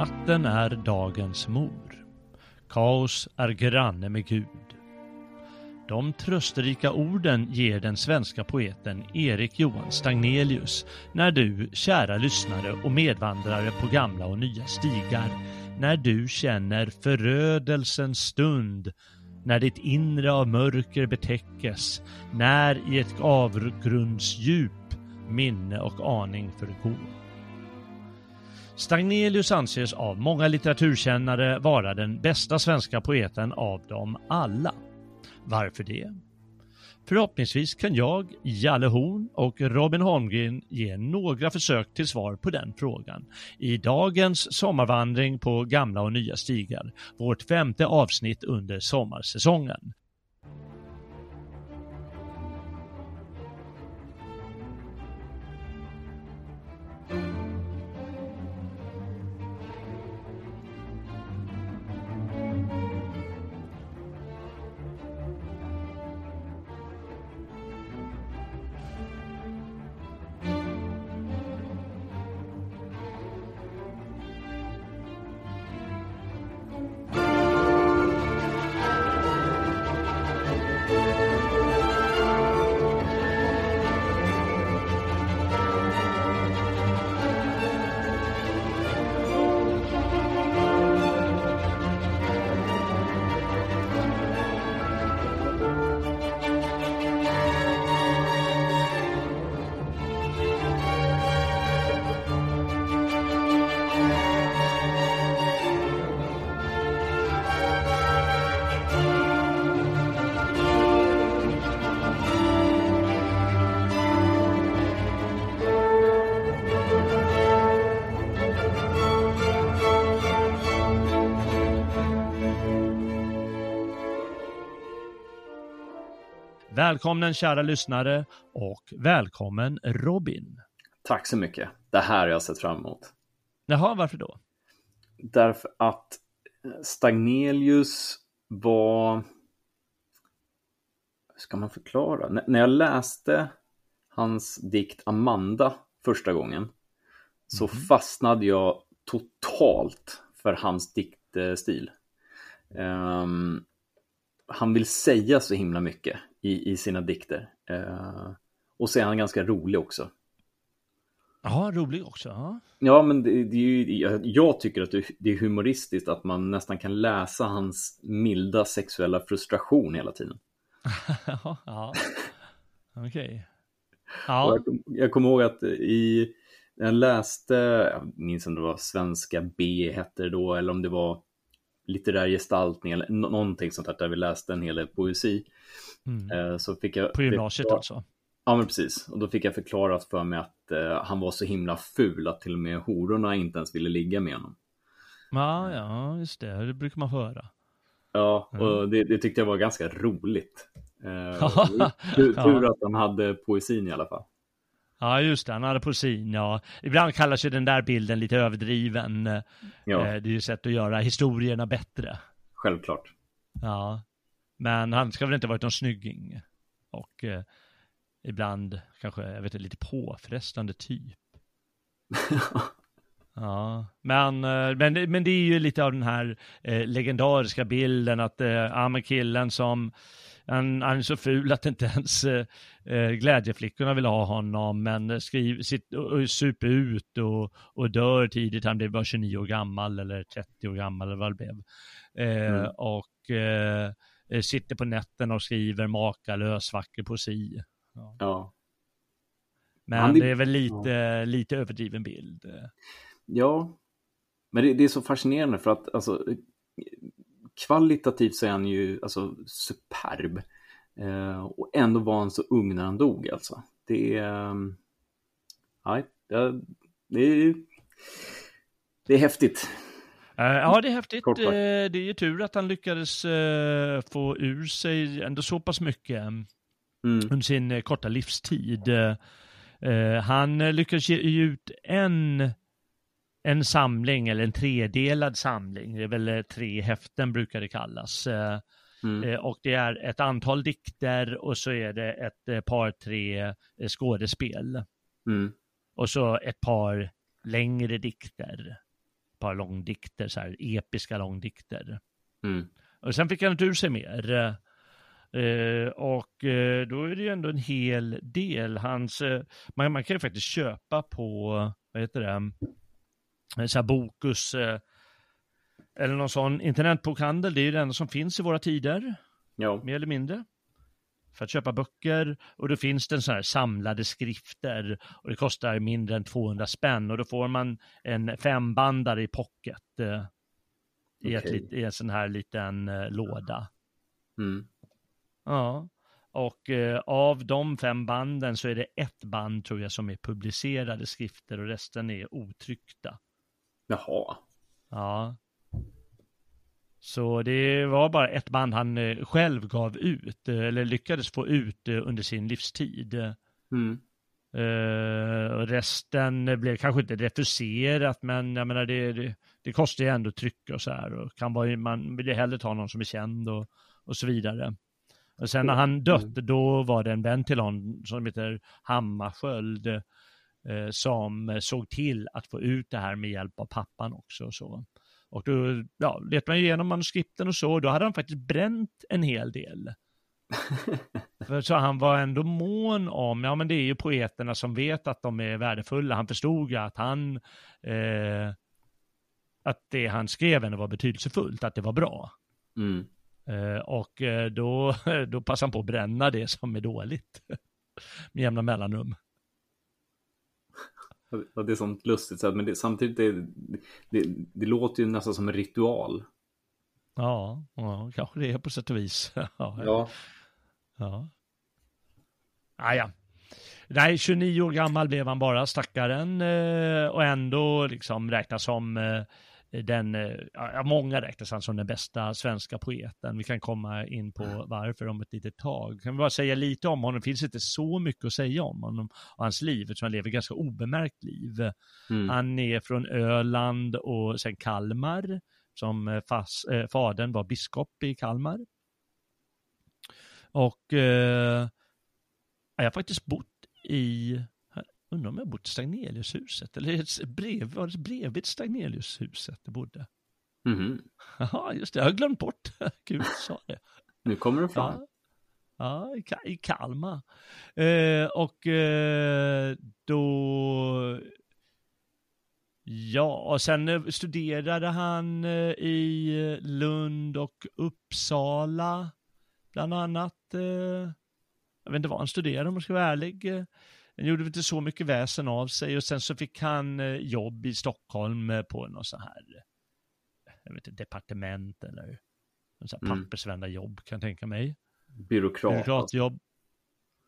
Natten är dagens mor. Kaos är granne med Gud. De trösterika orden ger den svenska poeten Erik Johan Stagnelius när du, kära lyssnare och medvandrare på gamla och nya stigar, när du känner förödelsens stund, när ditt inre av mörker betäckes, när i ett avgrundsdjup minne och aning förgår. Stagnelius anses av många litteraturkännare vara den bästa svenska poeten av dem alla. Varför det? Förhoppningsvis kan jag, Jalle Horn och Robin Holmgren ge några försök till svar på den frågan i dagens sommarvandring på gamla och nya stigar, vårt femte avsnitt under sommarsäsongen. Välkommen kära lyssnare och välkommen Robin. Tack så mycket. Det här har jag sett fram emot. Jaha, varför då? Därför att Stagnelius var... Hur ska man förklara? N när jag läste hans dikt Amanda första gången så mm. fastnade jag totalt för hans diktstil. Um, han vill säga så himla mycket i, i sina dikter. Uh, och så är han ganska rolig också. Ja, rolig också. Ja, ja men det, det är ju, jag tycker att det är humoristiskt att man nästan kan läsa hans milda sexuella frustration hela tiden. ja, ja. okej. Okay. Ja. Jag, jag kommer ihåg att i, jag läste, jag minns om det var Svenska B hette det då, eller om det var litterär gestaltning eller någonting sånt där, där vi läste en hel del poesi. Mm. Eh, så fick jag, På gymnasiet fick, alltså? Ja, men precis. Och då fick jag förklarat för mig att eh, han var så himla ful att till och med hororna inte ens ville ligga med honom. Ja, ja, just det. Det brukar man höra. Ja, och mm. det, det, tyckte jag var ganska roligt. Eh, tur, tur att han hade poesin i alla fall. Ja, just det. Han hade poesin, ja. Ibland kallas ju den där bilden lite överdriven. Ja. Eh, det är ju sätt att göra historierna bättre. Självklart. Ja. Men han ska väl inte varit någon snygging. Och eh, ibland kanske, jag vet inte, lite påfrestande typ. ja, men, eh, men, men det är ju lite av den här eh, legendariska bilden att, eh, ja men killen som han, han, är så ful att inte ens eh, eh glädjeflickorna vill ha honom, men skriv, sitt, och super ut och, och dör tidigt. Han blev bara 29 år gammal eller 30 år gammal eller vad det blev. Eh, mm. Och Eh, sitter på nätten och skriver makalös vacker poesi. Ja. ja. Men det är väl lite, ja. lite överdriven bild. Ja, Men det, det, är så fascinerande för att alltså, kvalitativt så är han ju alltså, superb. Eh, och ändå var han så ung när han dog alltså. Det är... Eh, nej, det är... Det är häftigt. Eh, ja, det är häftigt. Eh, det är ju tur att han lyckades eh, få ur sig ändå så pass mycket mm. under sin korta livstid. Han lyckades ge ut en, en samling, eller en tredelad samling. Det är väl tre häften brukar det kallas. Mm. Och det är ett antal dikter och så är det ett par, tre skådespel. Mm. Och så ett par längre dikter par långdikter, så här episka långdikter. Mm. Och sen fick han inte ur sig mer. Uh, och uh, då är det ju ändå en hel del. Hans, uh, man, man, kan ju faktiskt köpa på, vad heter det, så här Bokus eller någon sån internetbokhandel. Det är ju det enda som finns i våra tider. Ja. Mer eller mindre för att köpa böcker och då finns det så här samlade skrifter och det kostar mindre än 200 spänn och då får man en fembandare i pocket eh, i, okay. ett, i en sån här liten eh, låda. Mm. Ja, och eh, av de fem banden så är det ett band tror jag som är publicerade skrifter och resten är otryckta. Jaha. Ja. Så det var bara ett band han eh, själv gav ut, eh, eller lyckades få ut eh, under sin livstid. Mm. Uh, resten blev kanske inte refuserat, men jag menar det, det, det kostar ju ändå tryck och så här. Och kan vara, man vill ju hellre ta någon som är känd och, och så vidare. Och sen när han dött, mm. då var det en vän till honom som heter Hammarskjöld uh, som såg till att få ut det här med hjälp av pappan också. Så. Och då ja, letade man igenom manuskripten och så, och då hade han faktiskt bränt en hel del. För så han var ändå mån om, ja men det är ju poeterna som vet att de är värdefulla. Han förstod ju att han, eh, att det han skrev ändå var betydelsefullt, att det var bra. Mm. Eh, och eh, då, då passade han på att bränna det som är dåligt. Med jämna mellanrum. Ja, det är sånt lustigt men det, samtidigt det, det, det låter ju nästan som en ritual. Ja, ja kanske det är på sätt och vis. ja. Ja. ja. Ah, ja. Nej, 29 år gammal blev han bara, stackaren, eh, och ändå liksom räknas som eh, den, eh, ja, många räknas han som den bästa svenska poeten. Vi kan komma in på mm. varför om ett litet tag. Kan vi bara säga lite om honom, det finns inte så mycket att säga om honom och hans liv, eftersom han lever ett ganska obemärkt liv. Mm. Han är från Öland och sen Kalmar, som eh, fas, eh, fadern var biskop i Kalmar. Och eh, jag har faktiskt bott i Undrar om jag bott i Stagneliushuset eller brev, var det bredvid Stagneliushuset jag bodde. Mm. Ja, just det, jag har glömt bort. Gud, sa det. Nu kommer det fram. Ja, ja i Kalmar. Eh, och eh, då... Ja, och sen eh, studerade han eh, i Lund och Uppsala, bland annat. Eh, jag vet inte vad han studerade om jag ska vara ärlig. Han gjorde inte så mycket väsen av sig och sen så fick han eh, jobb i Stockholm eh, på något så här, jag vet inte, departement eller en sån här mm. pappersvändarjobb kan jag tänka mig. Byråkrat. Byråkratjobb.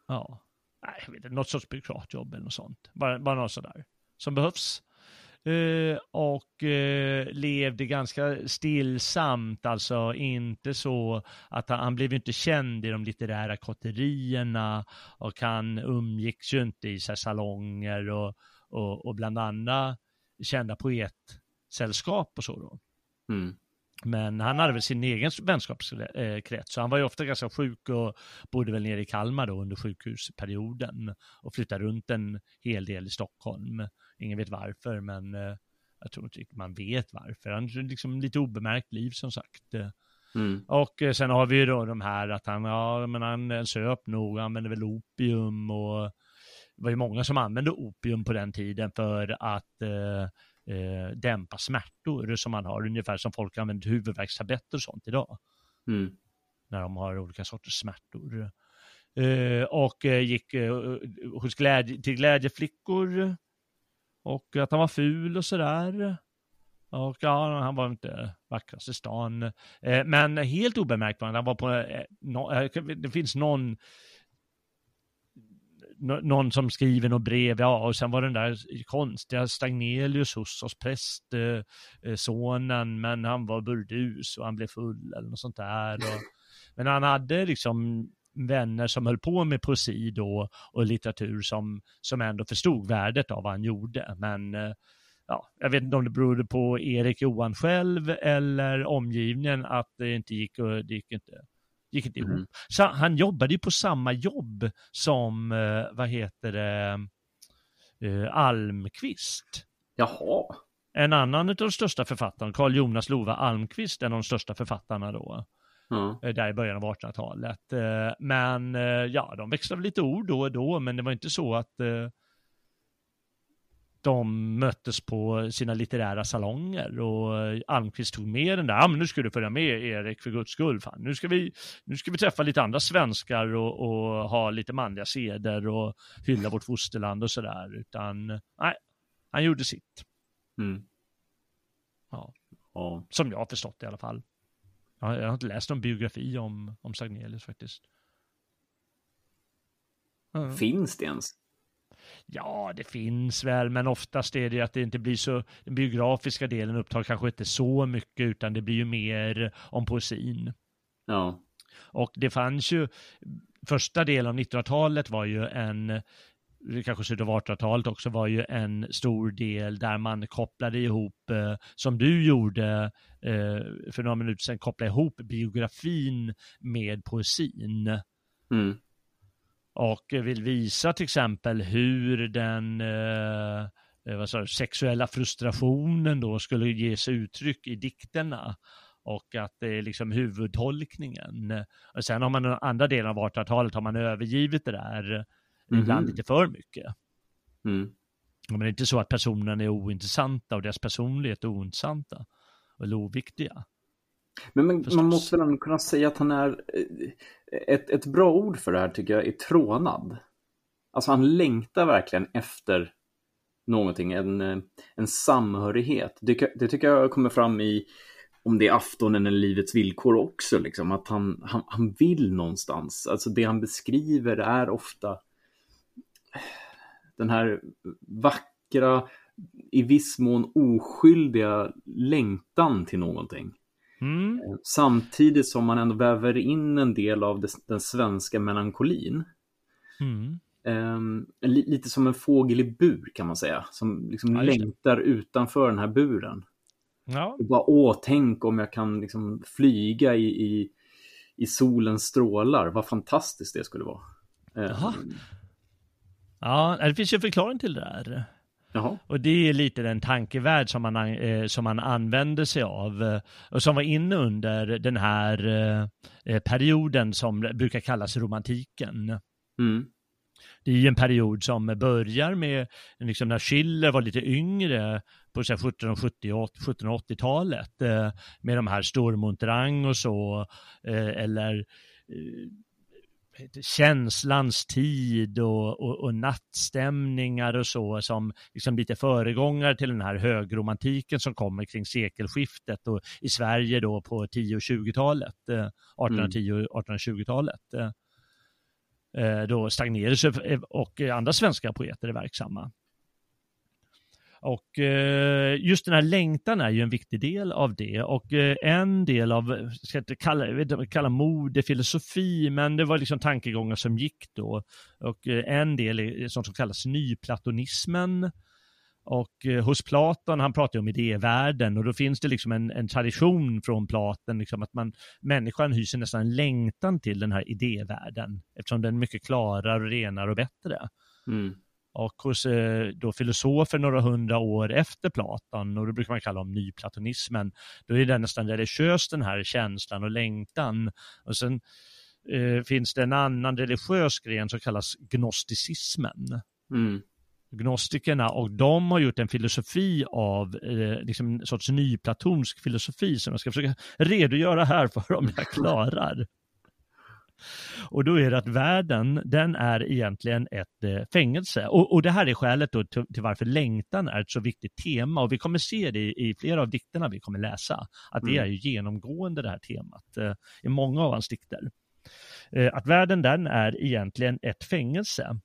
Ja, nej, jag vet inte, något sorts byråkratjobb eller något sånt. Bara, bara något sådär som behövs. Eh, och eh, levde ganska stillsamt, alltså inte så att han, han blev inte känd i de litterära kotterierna och han umgicks ju inte i så salonger och, och, och bland andra kända poetsällskap och så då. Mm. Men han hade väl sin egen vänskapskrets, så han var ju ofta ganska sjuk och bodde väl nere i Kalmar då under sjukhusperioden och flyttade runt en hel del i Stockholm. Ingen vet varför, men eh, jag tror inte man vet varför. Han har liksom lite obemärkt liv som sagt. Mm. Och eh, sen har vi ju då de här att han, ja men han söp nog, använde väl opium och det var ju många som använde opium på den tiden för att eh, eh, dämpa smärtor som man har, ungefär som folk använder huvudvärkstabletter och sånt idag. Mm. När de har olika sorters smärtor. Eh, och eh, gick eh, hos glädje, till glädjeflickor och att han var ful och sådär. Och ja, han var inte vackrast i stan. Eh, men helt obemärkt var han. Han var på, eh, no, det finns någon någon som skriver något brev, ja, och sen var den där konstiga Stagnelius hos oss, prästsonen, men han var burdus och han blev full eller något sånt där. Och, men han hade liksom vänner som höll på med poesi då och litteratur som, som ändå förstod värdet av vad han gjorde. Men ja, jag vet inte om det berodde på Erik Johan själv eller omgivningen att det inte gick, och det gick inte gick inte ihop. Mm. Så han jobbade ju på samma jobb som, eh, vad heter det, uh, Almqvist. Jaha. En annan av de största författarna, Carl Jonas Lova Almqvist, en av de största författarna då. Mm. Där i början av 1800-talet. Men ja, de växlade lite ord då och då, men det var inte så att de möttes på sina litterära salonger och Almqvist tog med den där, ja men nu ska du följa med Erik för guds skull, fan. Nu, ska vi, nu ska vi träffa lite andra svenskar och, och ha lite manliga seder och hylla vårt fosterland och sådär, utan nej, han gjorde sitt. Mm. Ja. ja. Som jag har förstått det i alla fall. Jag, jag har inte läst någon biografi om, om Sagnelius faktiskt. Mm. Finns det ens? Ja, det finns väl, men oftast är det att det inte blir så, den biografiska delen upptar kanske inte så mycket, utan det blir ju mer om poesin. Ja. Och det fanns ju, första delen av 1900-talet var ju en, kanske slutet av 1800-talet också, var ju en stor del där man kopplade ihop, eh, som du gjorde eh, för några minuter sedan, kopplade ihop biografin med poesin. Mm och vill visa till exempel hur den eh, eh sa, sexuella frustrationen då skulle ges uttryck i dikterna och att det är liksom huvudtolkningen. Och sen har man den andra delen av 1800-talet har man övergivit det där mm -hmm. ibland lite för mycket. Mm. Men det är inte så att personerna är ointressanta och deras personlighet är ointressanta eller oviktiga. Men, men man måste väl kunna säga att han är eh, ett, ett bra ord för det här tycker jag är trånad. Alltså han längtar verkligen efter någonting, en, en samhörighet. Det, det tycker jag kommer fram i om det är aftonen eller livets villkor också, liksom, att han, han, han vill någonstans. Alltså det han beskriver är ofta den här vackra, i viss mån oskyldiga längtan till någonting. Mm. Eh, samtidigt som man ändå väver in en del av den svenska melankolin. Mm. Um, lite som en fågel i bur kan man säga, som liksom ja, längtar utanför den här buren. Ja. Och bara, åh, tänk om jag kan liksom flyga i, i, i solens strålar, vad fantastiskt det skulle vara. Um, ja, det finns ju en förklaring till det där. Jaha. Och det är lite den tankevärld som man, eh, som man använder sig av eh, och som var inne under den här eh, perioden som brukar kallas romantiken. Mm. Det är ju en period som börjar med liksom när Schiller var lite yngre på 1770-talet med de här Sturm und Drang och så, eller känslans tid och, och, och, nattstämningar och så som liksom lite föregångare till den här högromantiken som kommer kring sekelskiftet och i Sverige då på 10 och 20-talet, 1810 och 1820-talet. Då Stagnerius och andra svenska poeter är verksamma. Och eh, just den här längtan är ju en viktig del av det och eh, en del av, ska inte kalla, jag vet inte, kalla mode, filosofi, men det var liksom tankegångar som gick då. Och eh, en del är sånt som kallas nyplatonismen. Och hos Platon, han pratar ju om idévärlden och då finns det liksom en, en tradition från Platon, liksom att man, människan hyser nästan en längtan till den här idévärlden eftersom den är mycket klarare, renare och bättre. Mm. Och hos eh, då filosofer några hundra år efter Platon, och det brukar man kalla om nyplatonismen, då är det nästan religiös den här känslan och längtan. Och sen eh, finns det en annan religiös gren som kallas gnosticismen. Mm. Gnostikerna och de har gjort en filosofi av, eh, liksom en sorts nyplatonsk filosofi som jag ska försöka redogöra här för om jag klarar. Och då är det att världen, den är egentligen ett eh, fängelse. Och, och det här är skälet då till, till, varför längtan är ett så viktigt tema. Och vi kommer se det i, i flera av dikterna vi kommer läsa, att det mm. är ju genomgående det här temat eh, i många av hans dikter. Eh, att världen, den är egentligen ett fängelse.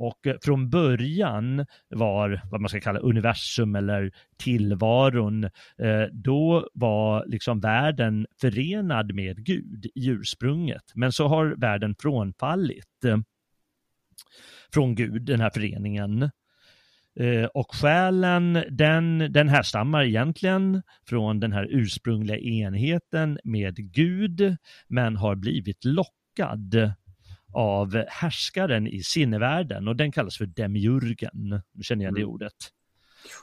Och eh, från början var vad man ska kalla universum eller tillvaron, eh, då var liksom världen förenad med Gud i ursprunget. Men så har världen frånfallit eh, från Gud, den här föreningen. Och själen, den, den härstammar egentligen från den här ursprungliga enheten med Gud, men har blivit lockad av härskaren i sinnevärlden och den kallas för demiurgen. Nu känner jag det mm. ordet.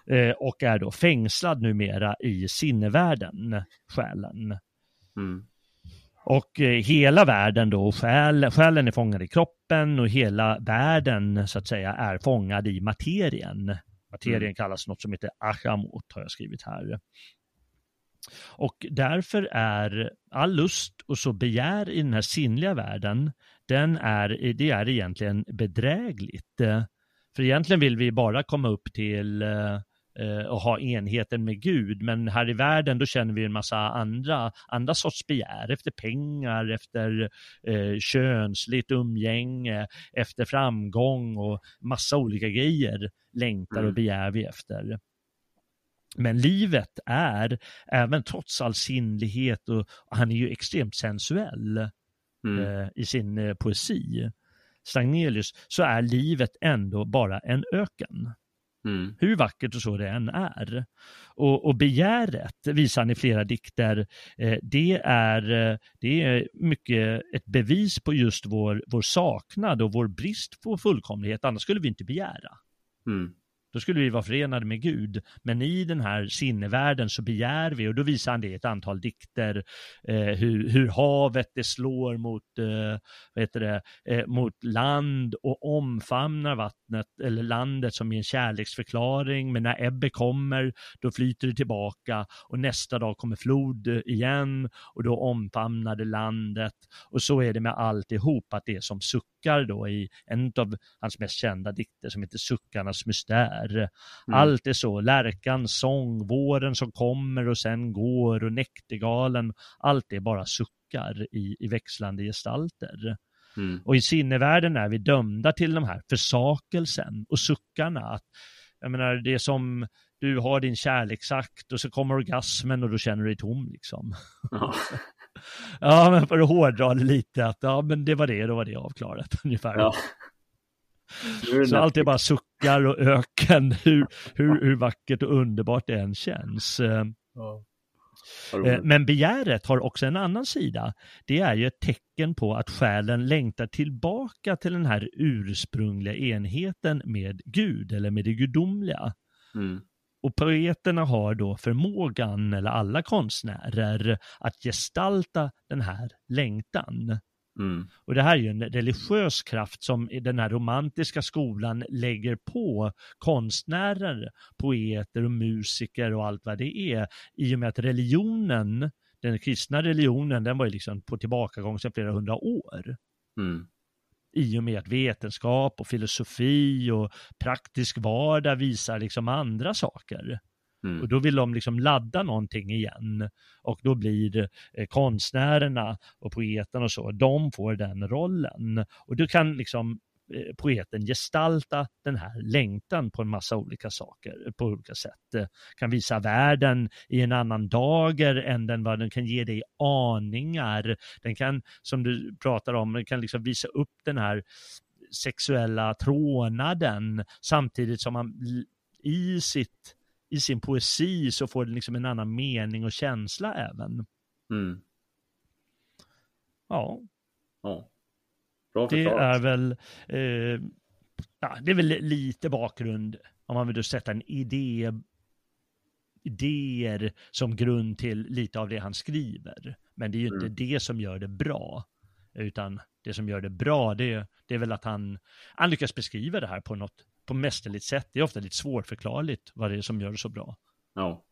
Eh, och är då fängslad numera i sinnevärlden, själen. Mm. Och eh, hela världen då, själ, själen är fångad i kroppen och hela världen så att säga är fångad i materien. Materien mm. kallas något som heter achamot har jag skrivit här. Och därför är all lust och så begär i den här sinnliga världen, den är, det är egentligen bedrägligt. För egentligen vill vi bara komma upp till eh, och ha enheten med Gud, men här i världen då känner vi en massa andra, andra sorts begär, efter pengar, efter eh, könsligt umgänge, efter framgång och massa olika grejer längtar och mm. begär vi efter. Men livet är, även trots all sinnlighet, och, han är ju extremt sensuell mm. eh, i sin eh, poesi, Stagnelius, så är livet ändå bara en öken. Mm. Hur vackert och så det än är. Och, och begäret, visar han i flera dikter, eh, det, är, eh, det är mycket ett bevis på just vår, vår saknad och vår brist på fullkomlighet, annars skulle vi inte begära. Mm. Då skulle vi vara förenade med Gud. Men i den här sinnevärlden så begär vi, och då visar han det i ett antal dikter, eh, hur, hur, havet det slår mot, eh, vad heter det, eh, mot land och omfamnar vattnet, eller landet som i en kärleksförklaring. Men när Ebbe kommer, då flyter det tillbaka och nästa dag kommer flod igen och då omfamnar det landet. Och så är det med alltihop, att det är som suckar då i en av hans mest kända dikter som heter Suckarnas mystär är. Mm. Allt är så, lärkans sång, våren som kommer och sen går och näktergalen, allt är bara suckar i, i växlande gestalter. Mm. Och i sinnevärlden är vi dömda till de här försakelsen och suckarna. Att, jag menar, det är som du har din kärleksakt och så kommer orgasmen och då känner du dig tom liksom. Ja. ja, men för att hårdra det lite, att ja, men det var det, då var det avklarat ungefär. Ja. Så allt är bara suckar och öken, hur, hur, hur vackert och underbart det än känns. Ja. Eh, men begäret har också en annan sida. Det är ju ett tecken på att själen längtar tillbaka till den här ursprungliga enheten med Gud eller med det gudomliga. Mm. Och poeterna har då förmågan, eller alla konstnärer, att gestalta den här längtan. Mm. Och det här är ju en religiös kraft som den här romantiska skolan lägger på konstnärer, poeter och musiker och allt vad det är. I och med att religionen, den kristna religionen, den var ju liksom på tillbakagång sedan flera hundra år. Mm. I och med att vetenskap och filosofi och praktisk vardag visar liksom andra saker. Mm. Och då vill de liksom ladda någonting igen. Och då blir eh, konstnärerna och poeterna och så, de får den rollen. Och du kan liksom poeten gestalta den här längtan på en massa olika saker, på olika sätt. Eh, kan visa världen i en annan dager än den vad den kan ge dig aningar. Den kan, som du pratar om, den kan liksom visa upp den här sexuella trånaden samtidigt som man i sitt i sin poesi så får det liksom en annan mening och känsla även. Mm. Ja. ja. Bra det är väl, eh, ja, det är väl lite bakgrund om man vill sätta en idé, idéer som grund till lite av det han skriver. Men det är ju mm. inte det som gör det bra, utan det som gör det bra, det, det är väl att han, han lyckas beskriva det här på något på mästerligt sätt. Det är ofta lite svårförklarligt vad det är som gör det så bra. Ja.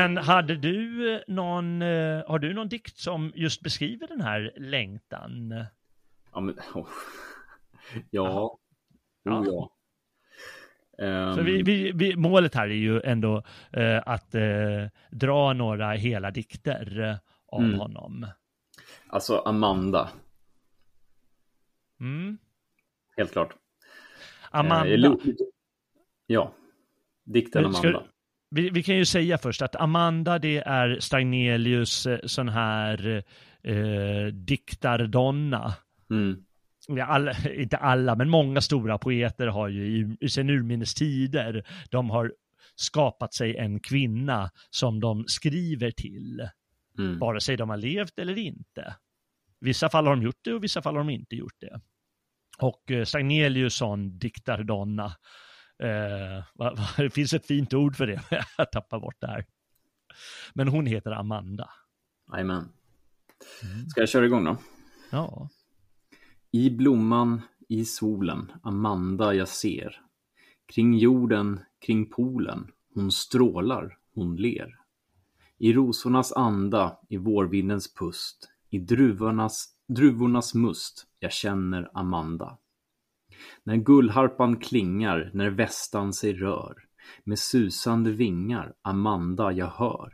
Hade du eh, någon, eh, har du någon dikt som just beskriver den här längtan? Ja, men, oh. ja. Oh, ja. Um... Så vi, vi, vi, målet här är ju ändå eh, att eh, dra några hela dikter eh, av mm. honom. Alltså Amanda. Mm. Helt klart. Amanda. Eh, ja, dikten Amanda. Ska, vi, vi, kan ju säga först att Amanda det är Stagnelius eh, sån här eh, diktardonna. Mm. Alla, inte alla, men många stora poeter har ju i, sen urminnes tider, de har skapat sig en kvinna som de skriver till. Mm. Vare sig de har levt eller inte. Vissa fall har de gjort det och vissa fall har de inte gjort det. Och eh, Stagnelius sån diktardonna. Eh, va, va, det finns ett fint ord för det, jag tappar bort det här. Men hon heter Amanda. Jajamän. Mm. Ska jag köra igång då? Ja. I blomman, i solen, Amanda jag ser. Kring jorden, kring polen, hon strålar, hon ler. I rosornas anda, i vårvindens pust, i druvornas, druvornas must, jag känner Amanda. När gullharpan klingar, när västan sig rör, med susande vingar, Amanda jag hör.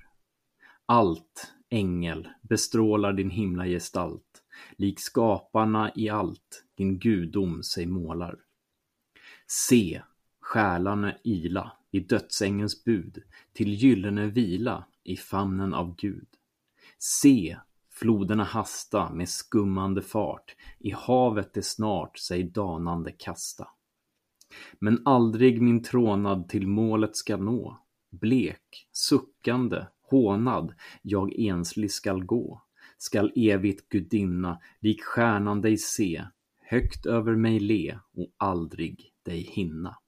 Allt, ängel, bestrålar din himlagestalt, lik skaparna i allt, din gudom sig målar. Se, själarna ila, i dödsängens bud, till gyllene vila, i famnen av Gud. Se, floderna hasta med skummande fart, i havet det snart sig danande kasta. Men aldrig min trånad till målet ska nå, blek, suckande, hånad, jag enslig skall gå, skall evigt gudinna, lik stjärnan dig se, högt över mig le och aldrig dig hinna.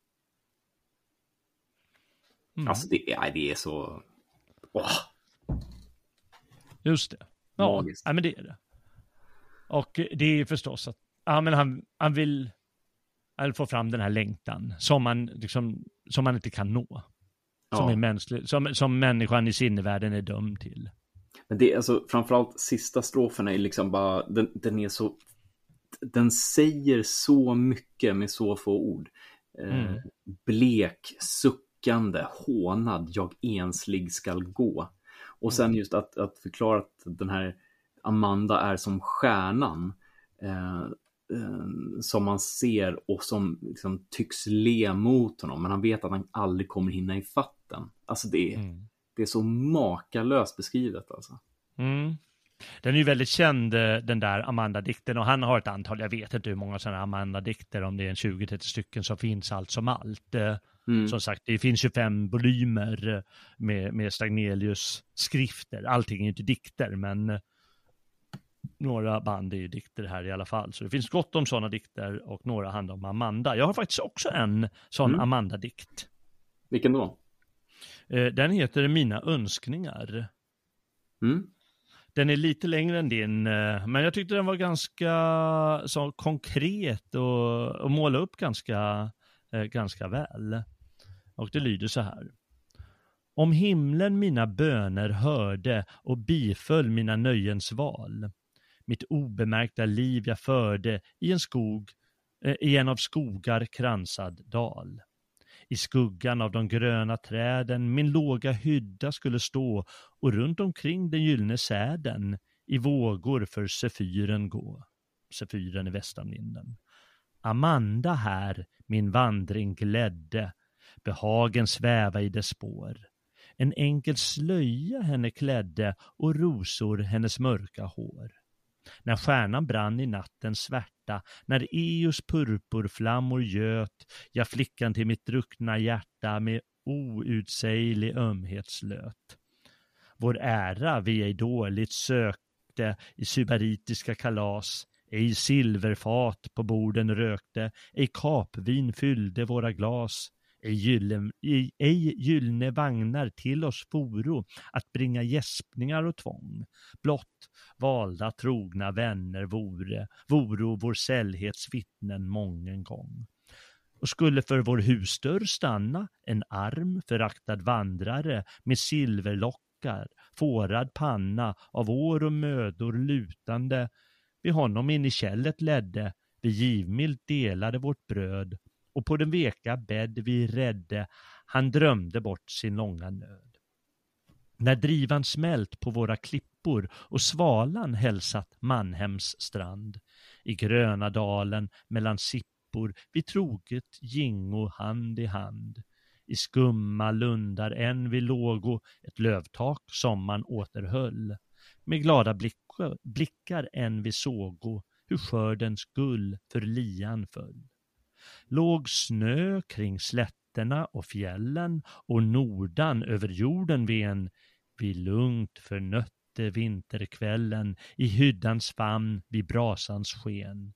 Mm. Alltså det är, det är så Åh. Just det. Ja, ja, men det är det. Och det är förstås att ja, men han, han vill han få fram den här längtan som man, liksom, som man inte kan nå. Som, är mänsklig, som, som människan i sinnevärlden är dömd till. Men det är alltså framförallt sista strofen är liksom bara, den, den är så, den säger så mycket med så få ord. Eh, mm. blek, suck suckande, hånad, jag enslig skall gå. Och sen just att, att förklara att den här Amanda är som stjärnan eh, eh, som man ser och som liksom tycks le mot honom, men han vet att han aldrig kommer hinna i fatten. Alltså det är, mm. det är så makalöst beskrivet alltså. Mm. Den är ju väldigt känd, eh, den där Amanda-dikten, och han har ett antal, jag vet inte hur många sådana Amanda-dikter, om det är en 20-30 stycken som finns allt som allt. Mm. Som sagt, det finns 25 volymer eh, med, med Stagnelius skrifter. Allting är inte dikter, men eh, några band är ju dikter här i alla fall. Så det finns gott om sådana dikter och några handlar om Amanda. Jag har faktiskt också en sån mm. Amanda-dikt. Vilken då? Eh, den heter Mina önskningar. Mm. Den är lite längre än din, men jag tyckte den var ganska så konkret och, och måla upp ganska, ganska väl. Och det lyder så här. Om himlen mina böner hörde och biföll mina nöjens val, mitt obemärkta liv jag förde i en skog, eh, i en av skogar kransad dal. I skuggan av de gröna träden min låga hydda skulle stå och runt omkring den gyllene säden i vågor för sefyren gå. Sefyren i västanvinden. Amanda här min vandring glädde behagen sväva i dess spår. En enkel slöja henne klädde och rosor hennes mörka hår. När stjärnan brann i nattens svärta, när Eos purpurflammor göt, jag flickan till mitt druckna hjärta med outsäglig ömhet slöt. Vår ära vi ej dåligt sökte i sybaritiska kalas, ej silverfat på borden rökte, ej kapvin fyllde våra glas, Eh, ej gyllene, gyllne vagnar till oss foro att bringa gäspningar och tvång. Blott valda trogna vänner vore, voro vår sällhets vittnen mången gång. Och skulle för vår husdörr stanna en arm föraktad vandrare med silverlockar, fårad panna, av år och mödor lutande, vi honom in i kället ledde, vi givmilt delade vårt bröd, och på den veka bädd vi rädde, han drömde bort sin långa nöd. När drivan smält på våra klippor och svalan hälsat Manhems strand, i gröna dalen mellan sippor vi troget gingo hand i hand, i skumma lundar än vi lågo, ett lövtak som man återhöll, med glada blickar, blickar än vi sågo, hur skördens gull för lian föll. Låg snö kring slätterna och fjällen och nordan över jorden ven, vi lugnt förnötte vinterkvällen i hyddans famn vid brasans sken.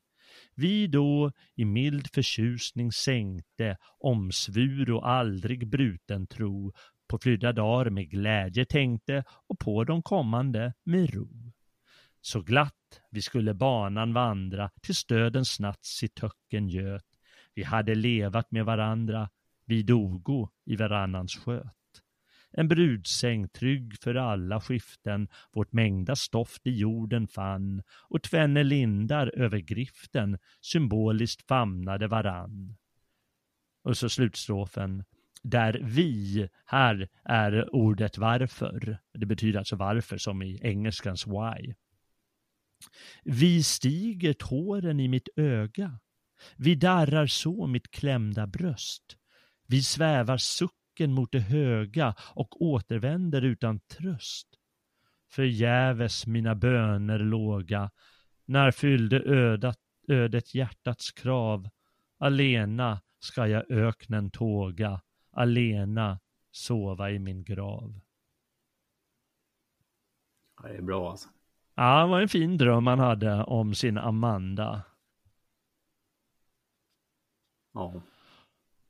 Vi då i mild förtjusning sänkte omsvur och aldrig bruten tro på flydda dagar med glädje tänkte och på de kommande med ro. Så glatt vi skulle banan vandra till stödens natt i töcken göt. Vi hade levat med varandra, vi dogo i varannans sköt. En brudsäng trygg för alla skiften, vårt mängda stoft i jorden fann och tvenne lindar över griften symboliskt famnade varann. Och så slutstrofen. Där vi, här är ordet varför. Det betyder alltså varför som i engelskans why. Vi stiger tåren i mitt öga. Vi darrar så mitt klämda bröst. Vi svävar sucken mot det höga och återvänder utan tröst. Förgäves mina böner låga, när fyllde ödat, ödet hjärtats krav. Alena ska jag öknen tåga, alena sova i min grav. Ja, det är bra alltså. Ja, det var en fin dröm han hade om sin Amanda. Ja.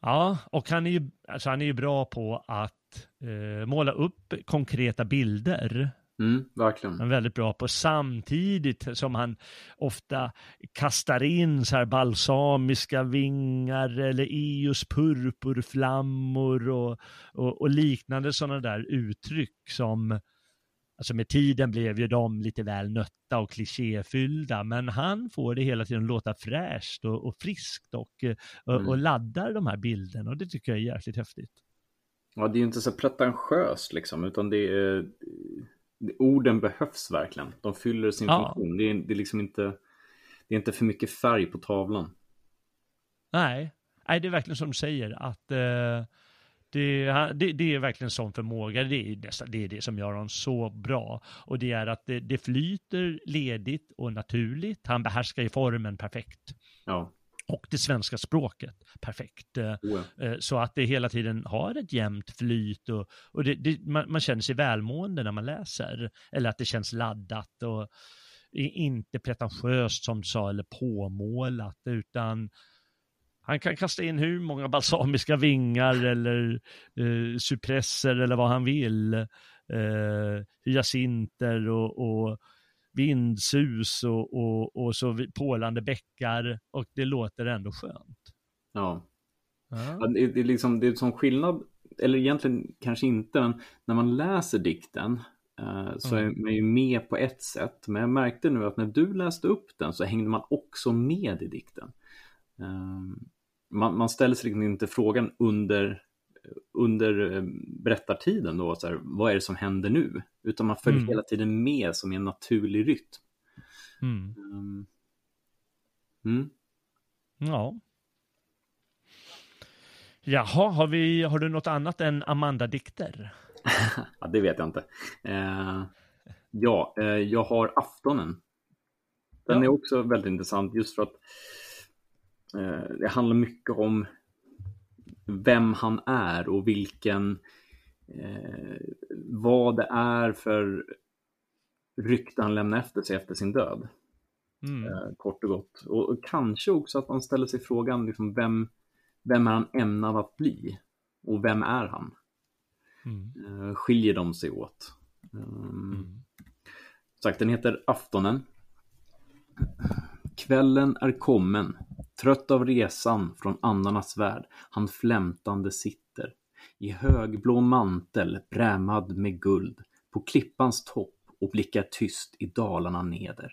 Ja, och han är ju, alltså han är ju bra på att eh, måla upp konkreta bilder. Mm, verkligen. Han är väldigt bra på samtidigt som han ofta kastar in så här balsamiska vingar eller Eos purpurflammor och, och, och liknande sådana där uttryck som Alltså med tiden blev ju de lite väl nötta och klichéfyllda, men han får det hela tiden låta fräscht och, och friskt och, och, mm. och laddar de här bilderna och det tycker jag är jäkligt häftigt. Ja, det är ju inte så pretentiöst liksom, utan det är, orden behövs verkligen. De fyller sin ja. funktion. Det är, det är liksom inte, det är inte för mycket färg på tavlan. Nej, Nej det är verkligen som du säger att eh, det, det, det, är verkligen sån förmåga, det är, nästan, det är det som gör honom så bra. Och det är att det, det flyter ledigt och naturligt, han behärskar ju formen perfekt. Ja. Och det svenska språket perfekt. Oh ja. Så att det hela tiden har ett jämnt flyt och, och man, man, känner sig välmående när man läser. Eller att det känns laddat och inte pretentiöst som du sa, eller påmålat, utan han kan kasta in hur många balsamiska vingar eller eh, cypresser eller vad han vill. Eh, hyacinter och, och vindsus och, och, och så pålande bäckar och det låter ändå skönt. Ja. ja. det, det, är liksom, det är som skillnad, eller egentligen kanske inte, men när man läser dikten eh, så mm. är man ju med på ett sätt. Men jag märkte nu att när du läste upp den så hängde man också med i dikten. Ehm, man, man ställer sig liksom inte frågan under, under eh, berättartiden då, så här, vad är det som händer nu? Utan man följer mm. hela tiden med som en naturlig rytm. Mm. Um, mm. Ja. Jaha, har, vi, har du något annat än Amanda-dikter? ja, det vet jag inte. Uh, ja, uh, jag har Aftonen. Den ja. är också väldigt intressant just för att Eh, det handlar mycket om vem han är och vilken eh, vad det är för rykte han lämnar efter sig efter sin död. Mm. Eh, kort och gott. Och, kanske också att man ställer sig frågan liksom, vem, vem är han ämnad att bli? Och vem är han? Mm. Eh, skiljer de sig åt? Um, mm. Sagt, den heter Aftonen. Kvällen är kommen, trött av resan från andarnas värld, han flämtande sitter. I högblå mantel brämad med guld, på klippans topp och blickar tyst i dalarna neder.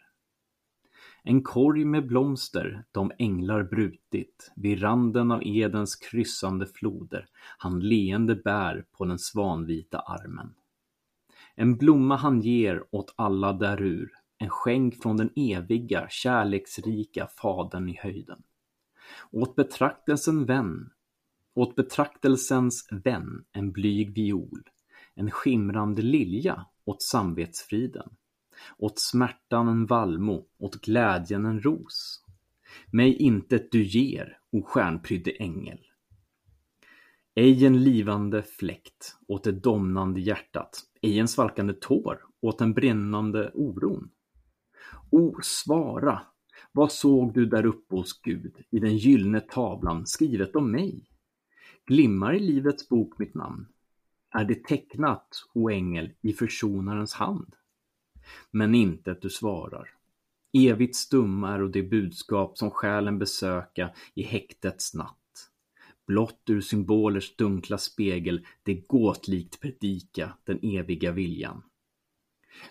En korg med blomster, de änglar brutit, vid randen av Edens kryssande floder, han leende bär på den svanvita armen. En blomma han ger åt alla därur, en skänk från den eviga, kärleksrika Fadern i höjden. Åt betraktelsen vän, åt betraktelsens vän en blyg viol, en skimrande lilja åt samvetsfriden, åt smärtan en vallmo, åt glädjen en ros. Mig intet du ger, o stjärnprydde ängel. Ej en livande fläkt åt det domnande hjärtat, ej en svalkande tår åt den brinnande oron. O, svara, vad såg du där uppe hos Gud i den gyllene tavlan skrivet om mig? Glimmar i livets bok mitt namn? Är det tecknat, o ängel, i försonarens hand? Men inte att du svarar. Evigt stumma är och det budskap som själen besöka i häktets natt. Blott ur symbolers dunkla spegel det gåtlikt predika den eviga viljan.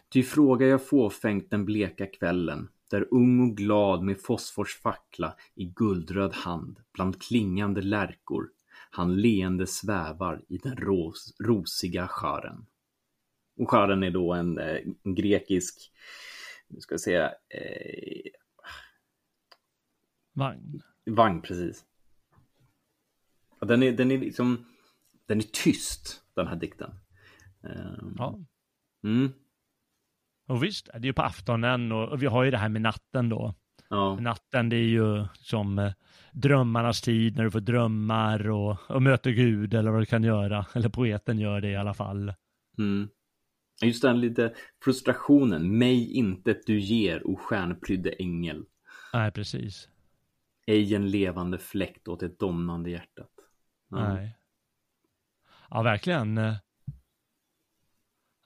Ty frågar jag fåfängt den bleka kvällen, där ung och glad med fosfors fackla i guldröd hand bland klingande lärkor han leende svävar i den ros rosiga skären. Och skären är då en, eh, en grekisk, nu ska jag säga, eh, Vagn. Vagn, precis. Och den är, den är liksom, den är tyst, den här dikten. Um, Ja. Mm, Och visst, det är ju på aftonen och, och vi har ju det här med natten då. ja, Natten det är ju som eh, drömmarnas tid när du får drömmar och, och möter Gud eller vad du kan göra. Eller poeten gör det i alla fall. mm. Just den lite frustrationen, mig intet du ger, o stjärnprydde ängel. Nej, precis. Ej en levande fläkt åt ett domnande hjärtat. Ja. Nej. Ja, verkligen.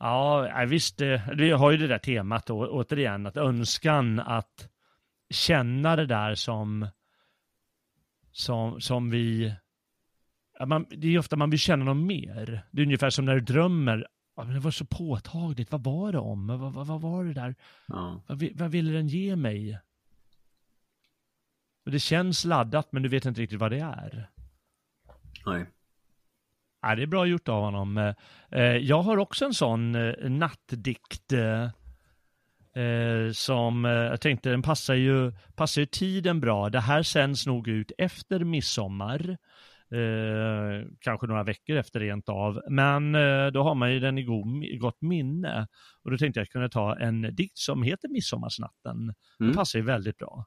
Ja, visst, eh, vi har ju det där temat då, återigen, att önskan att känna det där som, som, som vi, man, det är ofta man vill känna något mer. Det är ungefär som när du drömmer, ja, men det var så påtagligt, vad var det om? Vad, vad, vad var det där? Ja. Vad, vad ville den ge mig? Och det känns laddat, men du vet inte riktigt vad det är. Nej. Ja, det är bra gjort av honom. Eh, Jag har också en sån eh, nattdikt eh, som jag tänkte den passar ju, passar ju tiden bra. Det här sänds nog ut efter midsommar. Eh, kanske några veckor efter rent av. Men eh, då har man ju den i god, i gott minne. Och då tänkte jag kunna ta en dikt som heter Midsommarsnatten. Mm. Det passar ju väldigt bra.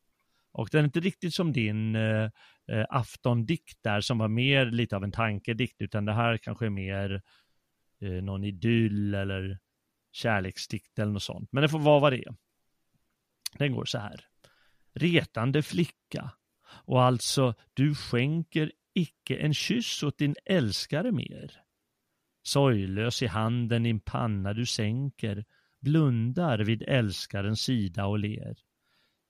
Och den är inte riktigt som din eh, eh, aftondikt där som var mer lite av en tankedikt utan det här kanske är mer eh, någon idyll eller kärleksdikt eller något sånt. Men det får vara vad det är. Den går så här. Retande flicka och alltså du skänker icke en kyss åt din älskare mer. Sorglös i handen din panna du sänker blundar vid älskarens sida och ler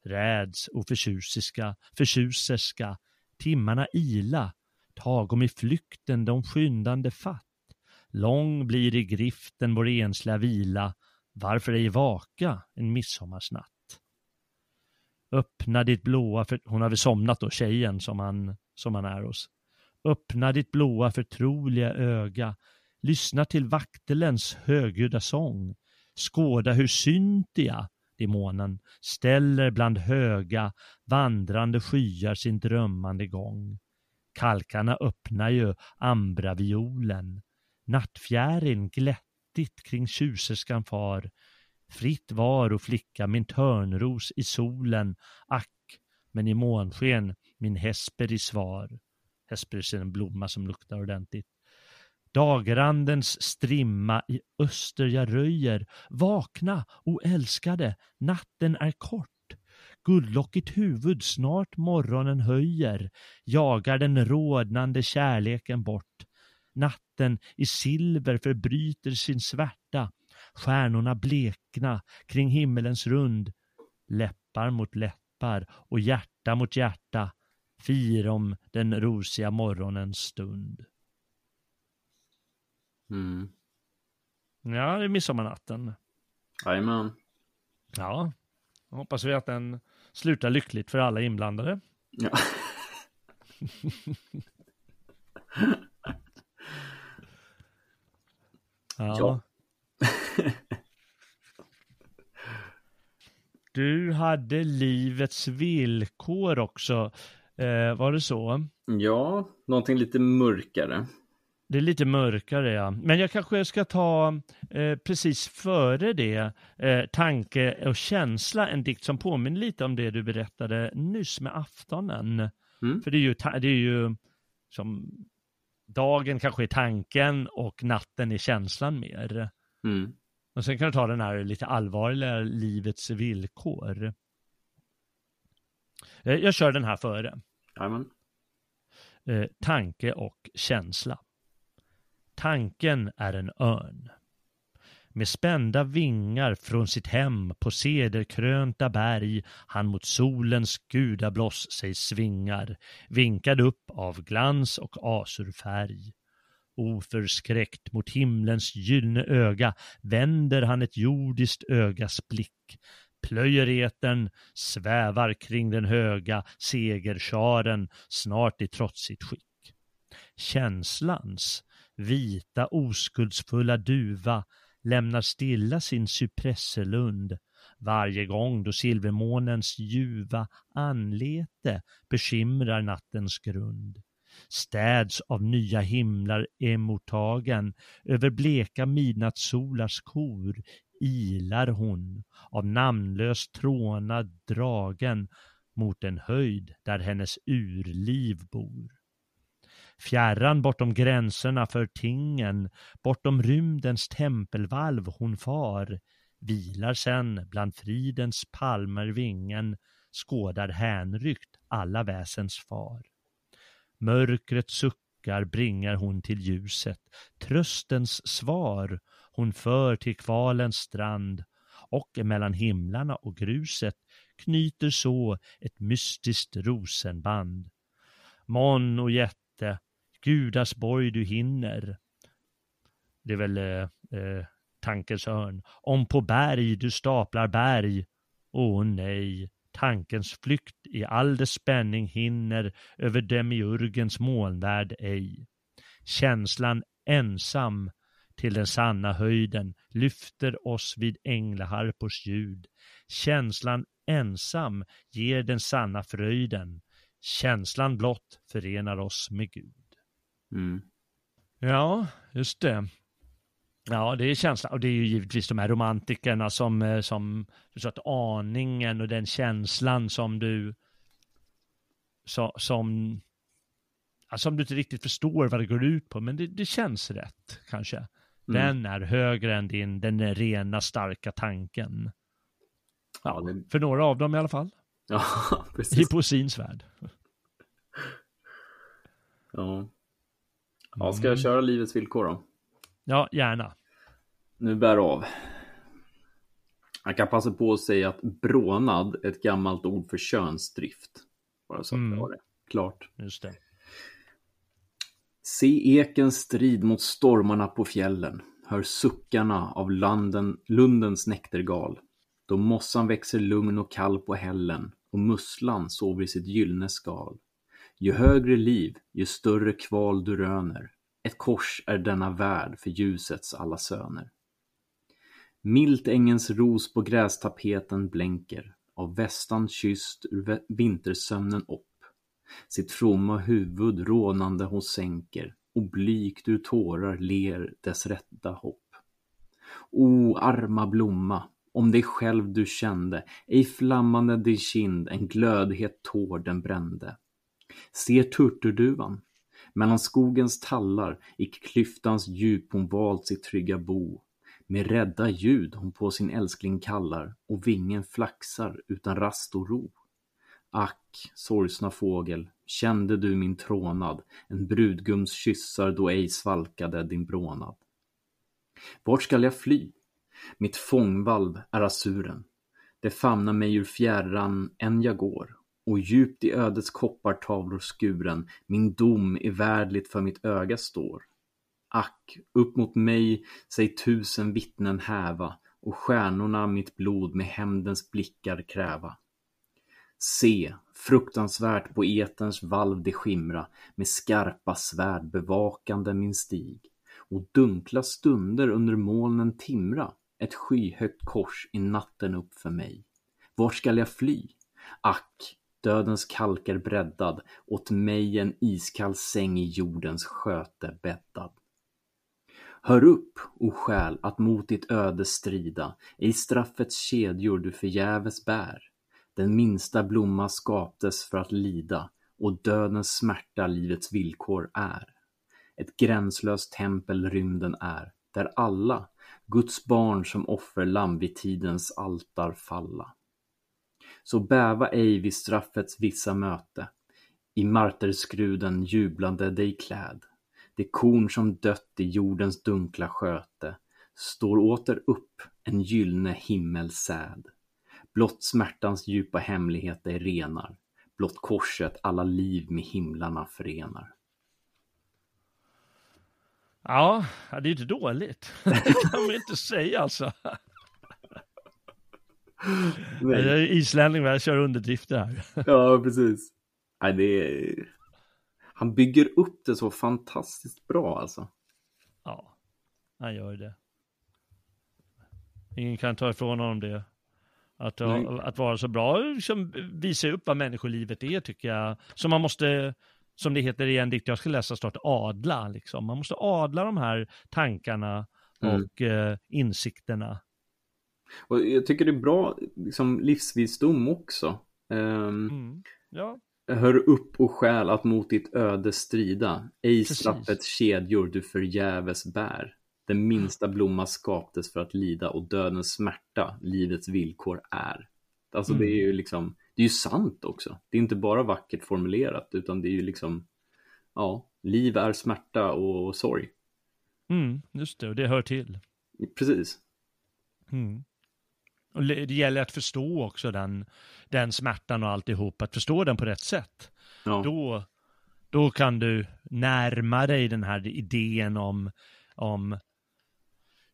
räds och förtjusiska, förtjuserska, timmarna ila, tagom i flykten de skyndande fatt. Lång blir i griften vår ensliga vila, varför ej vaka en midsommarsnatt? Öppna ditt blåa, för... hon har väl somnat då, tjejen som han, som han är hos. Öppna ditt blåa förtroliga öga, lyssna till vaktelens högljudda sång, skåda hur Cynthia, demonen, ställer bland höga vandrande skyar sin drömmande gång. Kalkarna öppnar ju ambraviolen, nattfjärin glättigt kring tjuserskan far, fritt var och flicka min törnros i solen, ack, men i månsken min hesper i svar. Hesperis är en blomma som luktar ordentligt. Dagrandens strimma i öster jag röjer. Vakna, o älskade, natten är kort. Guldlockigt huvud snart morgonen höjer, jagar den rodnande kärleken bort. Natten i silver förbryter sin svärta, stjärnorna blekna kring himmelens rund. Läppar mot läppar och hjärta mot hjärta, fir om den rosiga morgonens stund. Mm. Ja, det är midsommarnatten. Jajamän. Ja, då hoppas vi att den slutar lyckligt för alla inblandade. Ja. Ja. Ja. Du hade livets villkor också. Eh, var det så? ja, någonting lite mörkare. Det är lite mörkare ja. Men jag kanske ska ta eh, precis före det eh, tanke och känsla, en dikt som påminner lite om det du berättade nyss med aftonen. Mm. För det är ju, det är ju som dagen kanske är tanken och natten är känslan mer. Mm. Och sen kan du ta den här lite allvarliga livets villkor. Eh, Jag kör den här före. Eh, tanke och känsla. Tanken är en örn. Med spända vingar från sitt hem på sederkrönta berg han mot solens gudabloss sig svingar, vinkad upp av glans och azurfärg. Oförskräckt mot himlens gyllene öga vänder han ett jordiskt ögas blick, plöjer etern, svävar kring den höga segerscharen snart i trotsigt skick. Känslans vita oskuldsfulla duva lämnar stilla sin cypresselund varje gång då silvermånens ljuva anlete bekymrar nattens grund. Städs av nya himlar emottagen över bleka midnattssolars kor ilar hon av namnlös trånad dragen mot en höjd där hennes urliv bor. Fjärran bortom gränserna för tingen, bortom rymdens tempelvalv hon far, vilar sen bland fridens palmer vingen, skådar hänryckt alla väsens far. Mörkret suckar bringar hon till ljuset, tröstens svar hon för till kvalens strand och emellan himlarna och gruset knyter så ett mystiskt rosenband. Mon och jätte, Gudasborg du hinner. Det är väl eh, eh, tankens hörn. Om på berg du staplar berg. Åh nej, tankens flykt i all dess spänning hinner över demiurgens molnvärld ej. Känslan ensam till den sanna höjden lyfter oss vid änglaharpors ljud. Känslan ensam ger den sanna fröjden. Känslan blott förenar oss med Gud. Mm. Ja, just det. Ja, det är känslan. Och det är ju givetvis de här romantikerna som, eh, som sa att aningen och den känslan som du så, som som du inte riktigt förstår vad det går ut på, men det, det känns rätt kanske. Den är högre än din, den rena starka tanken. Ja, det, För några av dem i alla fall. ja, I precis. poesins värld. Ja. Ja, ska jag köra livets villkor då? Ja, gärna. Nu bär av. Jag kan passa på att säga att brånad är ett gammalt ord för könsdrift. Bara så att Mm. det var det. Klart. Just det. Se ekens strid mot stormarna på fjällen. Hör suckarna av landen, lundens näktergal. Då mossan växer lugn och kall på hällen och musslan sover i sitt gyllene skal. Ju högre liv, ju större kval du röner. Ett kors är denna värld för ljusets alla söner. Milt ängens ros på grästapeten blänker, av västan kysst ur vintersömnen upp. Sitt fromma huvud rånande hon sänker, och blygt ur tårar ler dess rätta hopp. O arma blomma, om dig själv du kände, ej flammande din kind en glödhet tår den brände. Ser turturduvan, mellan skogens tallar i klyftans djup hon valt sitt trygga bo. Med rädda ljud hon på sin älskling kallar och vingen flaxar utan rast och ro. Ack, sorgsna fågel, kände du min trånad, en brudgums kyssar då ej svalkade din brånad. Vart skall jag fly? Mitt fångvalv är asuren. Det famnar mig ur fjärran än jag går, och djupt i ödets koppartavlor skuren min dom evärdligt för mitt öga står. Ack, upp mot mig sig tusen vittnen häva och stjärnorna mitt blod med hämndens blickar kräva. Se, fruktansvärt på eterns valv det skimra med skarpa svärd bevakande min stig och dunkla stunder under molnen timra ett skyhögt kors i natten upp för mig. Vart skall jag fly? Ack, dödens kalk är breddad, åt mig en iskall säng i jordens sköte bäddad. Hör upp, o själ, att mot ditt öde strida, i straffets kedjor du förgäves bär. Den minsta blomma skaptes för att lida, och dödens smärta livets villkor är. Ett gränslöst tempel rymden är, där alla, Guds barn som offerlamm vid tidens altar falla. Så bäva ej vid straffets vissa möte, i marterskruden jublande dig kläd. Det korn som dött i jordens dunkla sköte står åter upp en gyllne himmelsäd. Blott smärtans djupa hemlighet är renar, blott korset alla liv med himlarna förenar. Ja, det är inte dåligt. Det kan man inte säga alltså. Jag är islänning, men jag kör underdrifter här. Ja, precis. Nej, det är... Han bygger upp det så fantastiskt bra alltså. Ja, han gör det. Ingen kan ta ifrån honom det. Att, att vara så bra, liksom, visa upp vad människolivet är tycker jag. Så man måste, som det heter i en dikt jag ska läsa snart, adla. Liksom. Man måste adla de här tankarna mm. och eh, insikterna. Och jag tycker det är bra liksom, livsvisdom också. Um, mm. Ja. Hör upp och skäl att mot ditt öde strida. Ej straffets kedjor du förgäves bär. Den minsta blomma skaptes för att lida och dödens smärta livets villkor är. Alltså mm. det är ju liksom, det är ju sant också. Det är inte bara vackert formulerat utan det är ju liksom, ja, liv är smärta och sorg. Mm, just det, och det hör till. Precis. Mm. Och det gäller att förstå också den, den smärtan och alltihop, att förstå den på rätt sätt. Ja. Då, då kan du närma dig den här idén om, om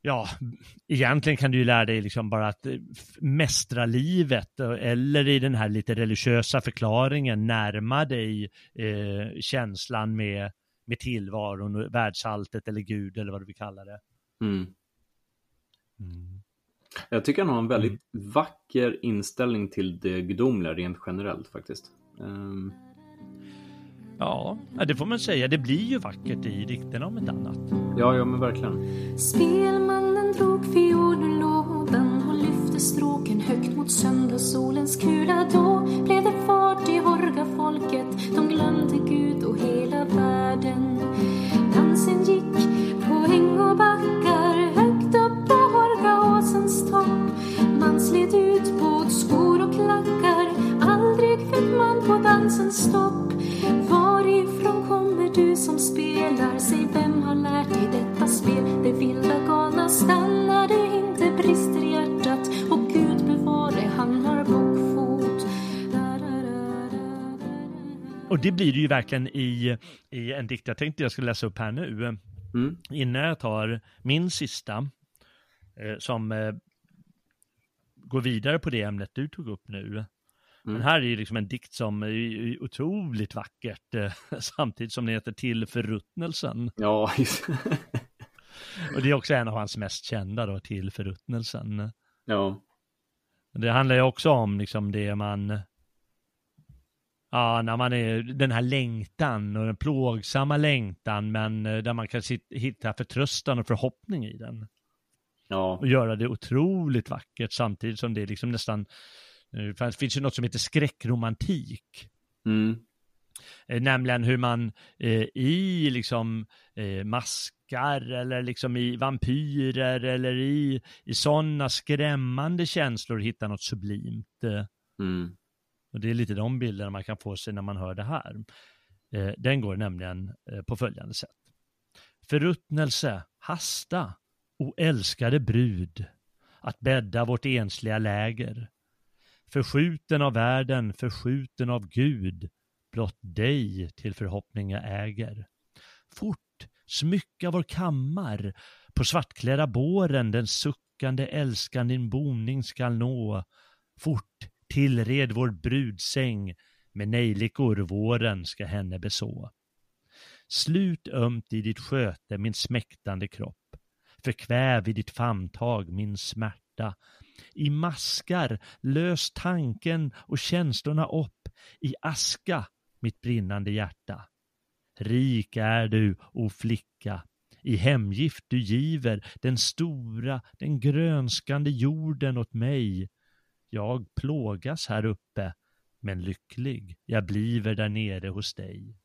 ja, egentligen kan du ju lära dig liksom bara att mästra livet eller i den här lite religiösa förklaringen närma dig eh, känslan med, med tillvaron, världsalltet eller Gud eller vad du vill kalla det. Mm. Mm. Jag tycker han har en väldigt mm. vacker inställning till det gudomliga rent generellt faktiskt. Um... Ja, det får man säga. Det blir ju vackert i dikterna om ett annat. Ja, ja men verkligen. Spelmannen drog fiolelådan och lyfte stråken högt mot söndagssolens kula. Då blev det fart i Horga-folket. De glömde Gud och hela fick man på dansen stopp. Varifrån kommer du som spelar? Säg vem har lärt dig detta spel? Det vilda galna stannade inte, brister hjärtat och Gud bevare, han har bockfot. Och det blir det ju verkligen i, i en dikt jag tänkte jag skulle läsa upp här nu. Mm. Innan jag tar min sista, eh, som eh, går vidare på det ämnet du tog upp nu. Mm. Men här är ju liksom en dikt som är otroligt vackert, eh, samtidigt som den heter Till förruttnelsen. Ja, Och det är också en av hans mest kända då, Till förruttnelsen. Ja. Det handlar ju också om liksom det man, ja, när man är den här längtan och den plågsamma längtan, men eh, där man kan hitta förtröstan och förhoppning i den. Ja. Och göra det otroligt vackert samtidigt som det är liksom nästan det finns ju något som heter skräckromantik. Mm. Eh, nämligen hur man eh, i liksom eh, maskar eller liksom i vampyrer eller i, i sådana skrämmande känslor hittar något sublimt. Mm. Och det är lite de bilderna man kan få sig när man hör det här. Eh, den går nämligen eh, på följande sätt. Förruttnelse, hasta, o älskade brud, att bädda vårt ensliga läger Förskjuten av världen, förskjuten av Gud, blott dig till förhoppning jag äger. Fort smycka vår kammar. På svartklädda båren den suckande älskan din boning skall nå. Fort tillred vår brudsäng, med nejlikor våren ska henne beså. Slut ömt i ditt sköte min smäktande kropp, förkväv i ditt famntag min smärta. I maskar lös tanken och känslorna upp, i aska mitt brinnande hjärta. Rik är du, o flicka, i hemgift du giver den stora, den grönskande jorden åt mig. Jag plågas här uppe, men lycklig jag bliver där nere hos dig.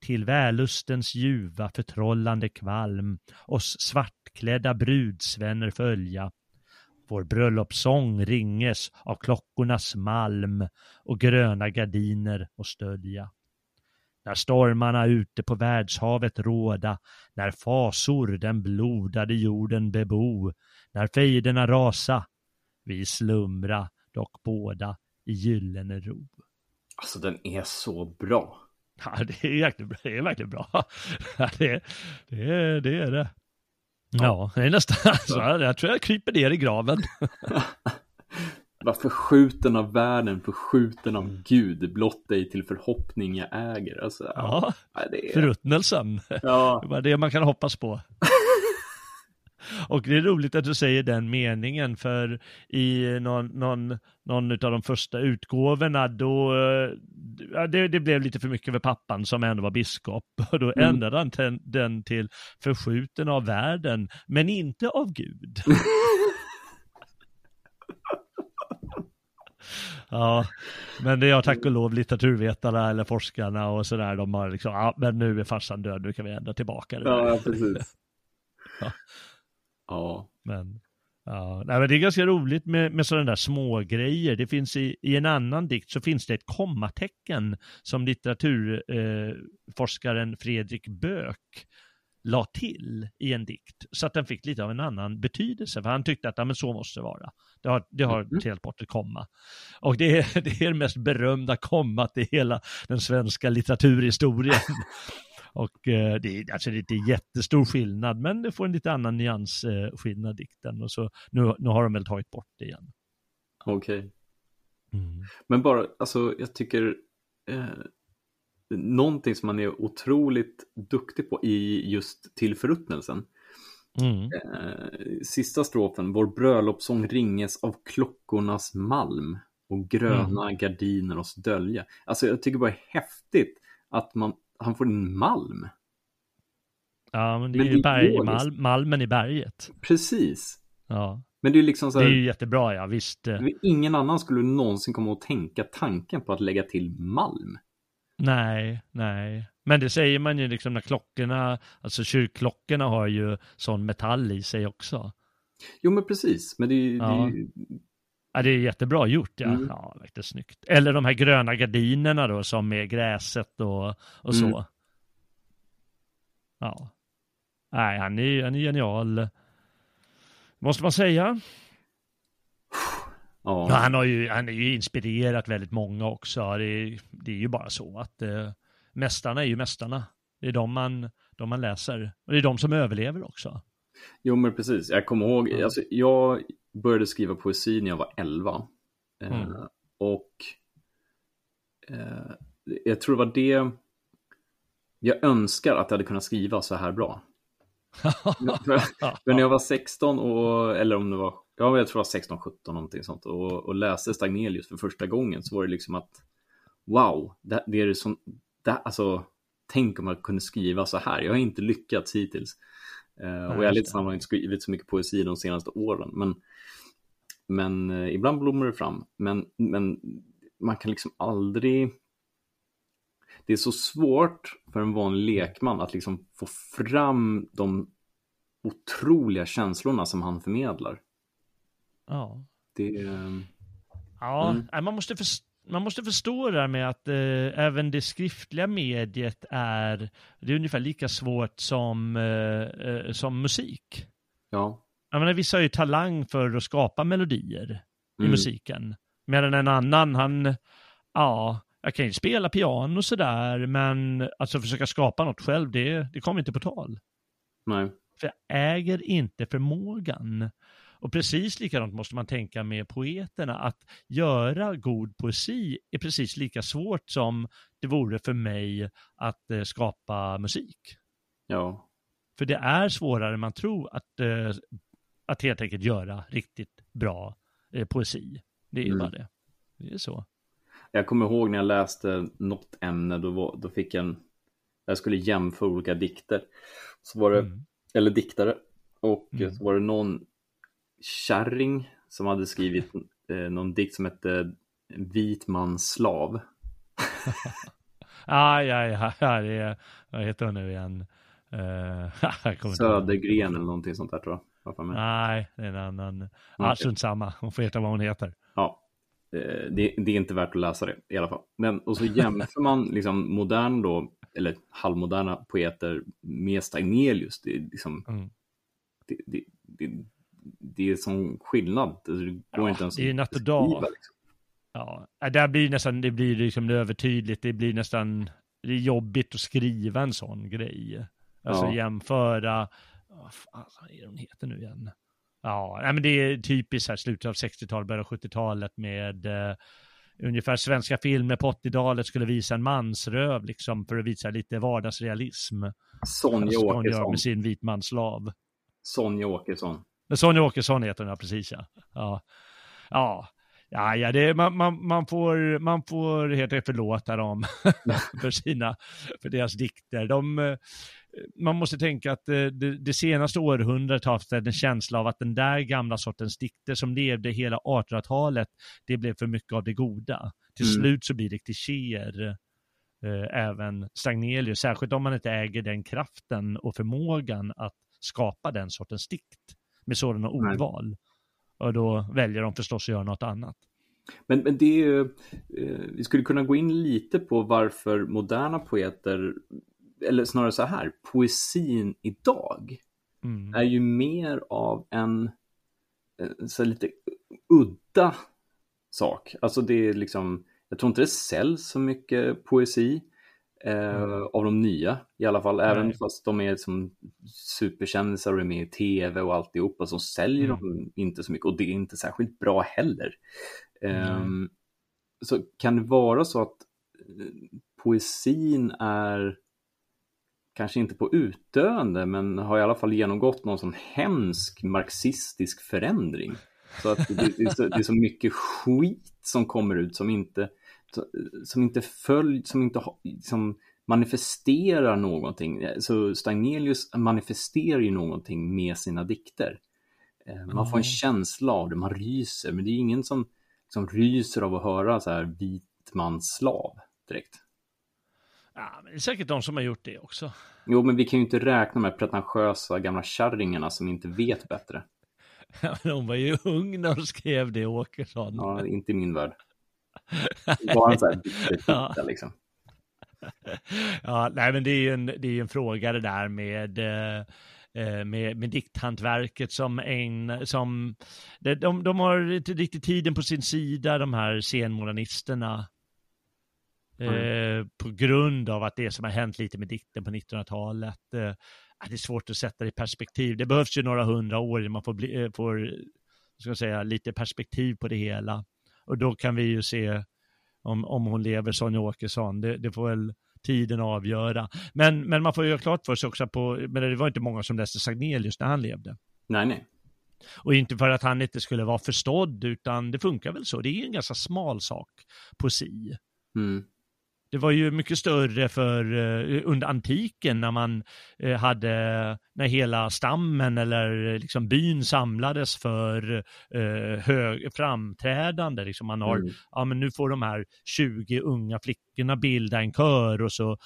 Till vällustens ljuva förtrollande kvalm oss svartklädda brudsvänner följa. Vår bröllopssång ringes av klockornas malm och gröna gardiner och stödja. När stormarna ute på världshavet råda, när fasor den blodade jorden bebo, när fejderna rasa, vi slumra dock båda i gyllene ro. Alltså den är så bra. Ja, det är, verkligen, det är verkligen bra. Ja, det, det, det är det. Ja, det är nästan så. Jag tror jag kryper ner i graven. Var förskjuten av världen, förskjuten av Gud, blott dig till förhoppning jag äger. Alltså, Ja, det är... förruttnelsen. Ja, Det var det man kan hoppas på. Och det är roligt att du säger den meningen, för i någon, någon, någon av de första utgåvorna, då, eh, ja, det, det blev lite för mycket för pappan som ändå var biskop, och då Mm. ändrade han ten, den till förskjuten av världen, men inte av Gud. Ja, men det är tack och lov litteraturvetarna eller forskarna och sådär, de har liksom, ja men nu är farsan död, nu kan vi ändra tillbaka det. där." ja precis. Ja. Ja. Men, ja, nej, men det är ganska roligt med, med sådana där små grejer. Det finns i, i en annan dikt så finns det ett kommatecken som litteraturforskaren eh, Fredrik Böök la till i en dikt så att den fick lite av en annan betydelse för han tyckte att ja, men så måste det vara. Det har, det har Mhm. trillat bort ett komma. Och det är, det är det mest berömda kommat i hela den svenska litteraturhistorien. Och eh, det, är, alltså det är jättestor skillnad, men det får en lite annan nyansskillnad eh, dikten. Och så, nu, nu har de väl tagit bort det igen. Okej. Mm. Men bara, alltså jag tycker eh, någonting som man är otroligt duktig på i just till förruttnelsen. Mm. Eh, sista strofen, vår bröllopssång ringes av klockornas malm och gröna Mm. gardiner oss dölja. Alltså jag tycker bara det är häftigt att man, han får in malm. Ja, men det är Men ju det berg, logiskt. mal, malmen i berget. Precis. Ja, Men det är liksom så det här, är ju jättebra, ja visst. eh, ingen annan skulle någonsin komma att tänka tanken på att lägga till malm. Nej, nej. Men det säger man ju liksom när klockorna, alltså kyrkklockorna har ju sån metall i sig också. Jo men precis, men det är ju, det Ja. är ju Ja, det är jättebra gjort, ja. Mm. Ja, verkligen snyggt. Eller de här gröna gardinerna då, som är gräset och, och så. Mm. Ja. Nej, han är, han är genial. Måste man säga. Ja, han, har ju, han är ju inspirerat väldigt många också. Det är, det är ju bara så att eh, mästarna är ju mästarna. Det är de man, de man läser. Och det är de som överlever också. Jo men precis, jag kommer ihåg, Ja. alltså, jag började skriva poesi när jag var 11. Eh, Mm. och eh, jag tror det var det jag önskar att jag hade kunnat skriva så här bra. för när jag var 16 och, eller om det var, ja jag tror det var 16, 17 någonting sånt och, och läste Stagnelius för första gången så var det liksom att wow, det, det är det som, det, alltså tänk om jag kunde skriva så här. Jag har inte lyckats hittills. Eh, och jag just lite det. snabbt har inte skrivit så mycket poesi de senaste åren. Men, men eh, ibland blommar det fram. Men, men man kan liksom aldrig... Det är så svårt för en vanlig lekman att liksom få fram de otroliga känslorna som han förmedlar. ja. Det är... Ja, Mm. man, måste först- man måste förstå det här med att eh, även det skriftliga mediet är, det är ungefär lika svårt som, eh, eh, som musik. Ja. Jag menar, vissa har ju talang för att skapa melodier i Mm. musiken. Medan en annan, han, ja, jag kan ju spela piano och sådär, men alltså försöka skapa något själv, det, det kommer inte på tal. Nej. För jag äger inte förmågan. Och precis likadant måste man tänka med poeterna, att göra god poesi är precis lika svårt som det vore för mig att eh, skapa musik. Ja. För det är svårare än man tror att, eh, att helt enkelt göra riktigt bra eh, poesi. Det är Mm. bara det. Det är så. Jag kommer ihåg när jag läste något ämne, då, var, då fick jag en, jag skulle jämföra olika dikter. Så var det, Mm. eller diktare, och Mm. så var det någon kärring som hade skrivit eh, någon dikt som hette Vit mans slav. Ah, ja, ja, det är, vad heter hon nu igen? Uh. Södergren eller någonting sånt där tror jag. Nej, det är en annan. Ah, Okej. strunt samma. Hon får heta vad hon heter. Ja, eh, det, det är inte värt att läsa det i alla fall. Men och så jämför man liksom modern då, eller halvmoderna poeter med Stagnelius. Det liksom, Mm. det, det, det, är sån skillnad. Alltså, Det går Ja, inte ens det är att natt och dag. Liksom. Ja, där blir nästan, det blir liksom övertydligt. Det blir nästan, det är jobbigt att skriva en sån grej. Alltså Ja. jämföra, vad fan är hon heter nu igen? Ja, nej, men det är typiskt här slutet av 60-talet, början av 70-talet med eh, ungefär svenska filmer på 80-talet skulle visa en mansröv liksom för att visa lite vardagsrealism. Sonja göra Åkesson. med sin vitmanslav. Sonja Åkesson. Men Sonja Åkesson heter hon, ja, precis ja. Ja, ja, ja, ja det, man, man, man, får, man får helt enkelt förlåta dem för, sina, för deras dikter. De, eh, man måste tänka att eh, det, det senaste århundradet har haft en känsla av att den där gamla sortens dikter som levde hela 1800-talet, det blev för mycket av det goda. Till Mm. slut så blir det klichéer. Eh, även Stagnelius, särskilt om man inte äger den kraften och förmågan att skapa den sortens dikt med sådana Nej. ordval. Och då väljer de förstås att göra något annat. Men, men det är ju, eh, vi skulle kunna gå in lite på varför moderna poeter, eller snarare så här, poesin idag Mm. är ju mer av en eh, så lite udda sak. Alltså det är liksom, jag tror inte det säljs så mycket poesi eh, av de nya i alla fall. Även Nej. fast de är som superkändisar och är med i tv och alltihopa så säljer Mm. de inte så mycket och det är inte särskilt bra heller. Ehm, så kan det vara så att eh, poesin är kanske inte på utdöende, men har i alla fall genomgått någon sån hemsk marxistisk förändring. Så att det, det, är, så, det är så mycket skit som kommer ut som inte, som inte följ, som inte har- som manifesterar någonting. Så Stagnelius manifesterar ju någonting med sina dikter. Eh, Man får en Ja. känsla av det, man ryser, men det är ingen som, som ryser av att höra så här vit mans slav direkt. Ja, men det är säkert de som har gjort det också. Jo, men vi kan ju inte räkna med pretentiösa gamla kärringarna som inte vet bättre. Men Hon var ju ung när hon skrev det, Åkesson. Ja, inte i min värld. Bara en sån här Ja. liksom. Ja, nej men det är ju en, det är en fråga det där med, eh, eh, med, med dikthantverket som en, som, de, de, har inte riktigt tiden på sin sida, de här scenmodernisterna. Eh, på grund av att det som har hänt lite med dikten på 1900-talet. Eh, det är svårt att sätta det i perspektiv. Det behövs ju några hundra år innan man får, bli, eh, får ska säga, lite perspektiv på det hela. Och då kan vi ju se om, om hon lever, Sonja Åkesson. Det, det får väl tiden avgöra. Men, men man får ju klart för sig också på, men det var inte många som läste Sagnelius när han levde. Nej, nej. Och inte för att han inte skulle vara förstådd, utan det funkar väl så. Det är en ganska smal sak, poesi. Mm. Det var ju mycket större för eh, under antiken när man eh, hade, när hela stammen eller eh, liksom byn samlades för hög, framträdande. Liksom man har, Mm. ja men nu får de här 20 unga flickorna bilda en kör och så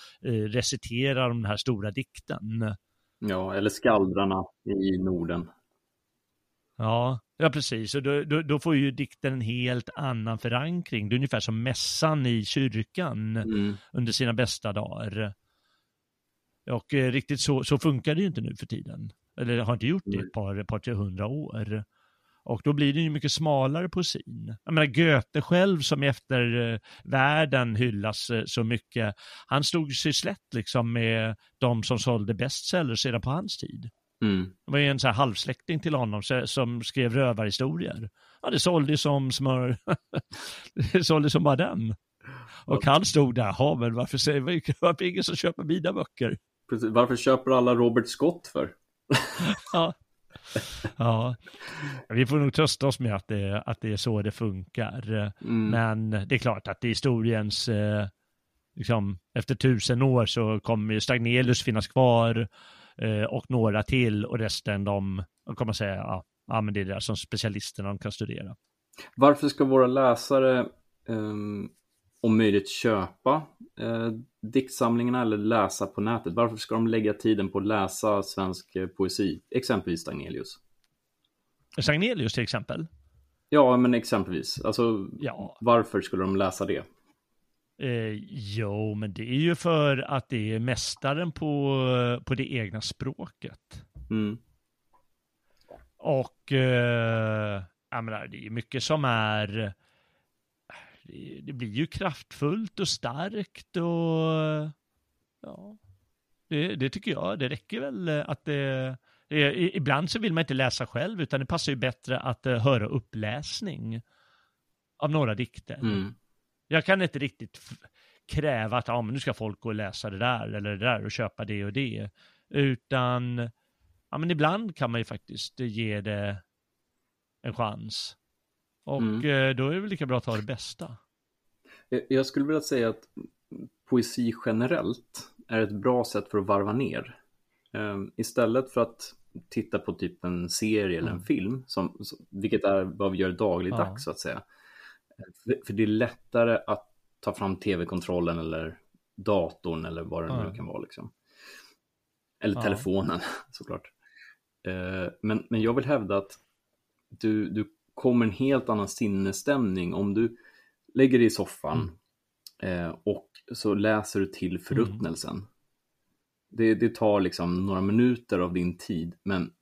reciterar de den här stora dikten. Ja, eller skalldrarna i Norden. Ja, ja precis. Och då, då, då får ju dikten en helt annan förankring. Det är ungefär som mässan i kyrkan Mm. under sina bästa dagar. Och eh, riktigt så, så funkar det ju inte nu för tiden. Eller har inte gjort det i ett par, par tre hundra år. Och då blir det ju mycket smalare poesin. Jag menar Goethe själv som i eftervärlden hyllas eh, så mycket, han stod sig slätt liksom med de som sålde bestsellers redan på hans tid. Mm. Det var ju en så här halvsläkting till honom som skrev rövarhistorier. Ja, det sålde som smör. det sålde som bara den. Och han stod där, ja men varför säger varför ingen som köper mina böcker? Precis. Varför köper alla Robert Scott för? ja. ja, vi får nog trösta oss med att det, att det är så det funkar. Mm. Men det är klart att i historiens, eh, liksom, efter tusen år så kommer Stagnelius finnas kvar eh, och några till och resten de, de kommer säga, ja, ja men det är det som specialisterna de kan studera. Varför ska våra läsare um, om möjligt köpa eh, diktsamlingarna eller läsa på nätet? Varför ska de lägga tiden på att läsa svensk eh, poesi? Exempelvis Stagnelius. Stagnelius till exempel? Ja, men exempelvis. Alltså, ja. varför skulle de läsa det? Eh, jo, men det är ju för att det är mästaren på, på det egna språket. Mm. Och eh, jag menar, det är mycket som är det blir ju kraftfullt och starkt och ja, det, det tycker jag. Det räcker väl att det, det, ibland så vill man inte läsa själv utan det passar ju bättre att uh, höra uppläsning av några dikter. Mm. Jag kan inte riktigt kräva att ja, men nu ska folk gå och läsa det där eller det där och köpa det och det. Utan ja, men ibland kan man ju faktiskt ge det en chans. Och mm. Eh, då är det väl lika bra att ta det bästa. Jag skulle vilja säga att poesi generellt är ett bra sätt för att varva ner. Ehm, istället för att titta på typ en serie eller en mm. film, som, vilket är vad vi gör dagligdags ja. så att säga. För det är lättare att ta fram tv-kontrollen eller datorn eller vad det nu kan vara. Liksom. Eller ja. telefonen såklart. Ehm, men, men jag vill hävda att du, du kommer en helt annan sinnesstämning om du lägger dig i soffan mm. eh, och så läser du till förruttnelsen. Mm. Det, det, tar liksom några minuter av din tid men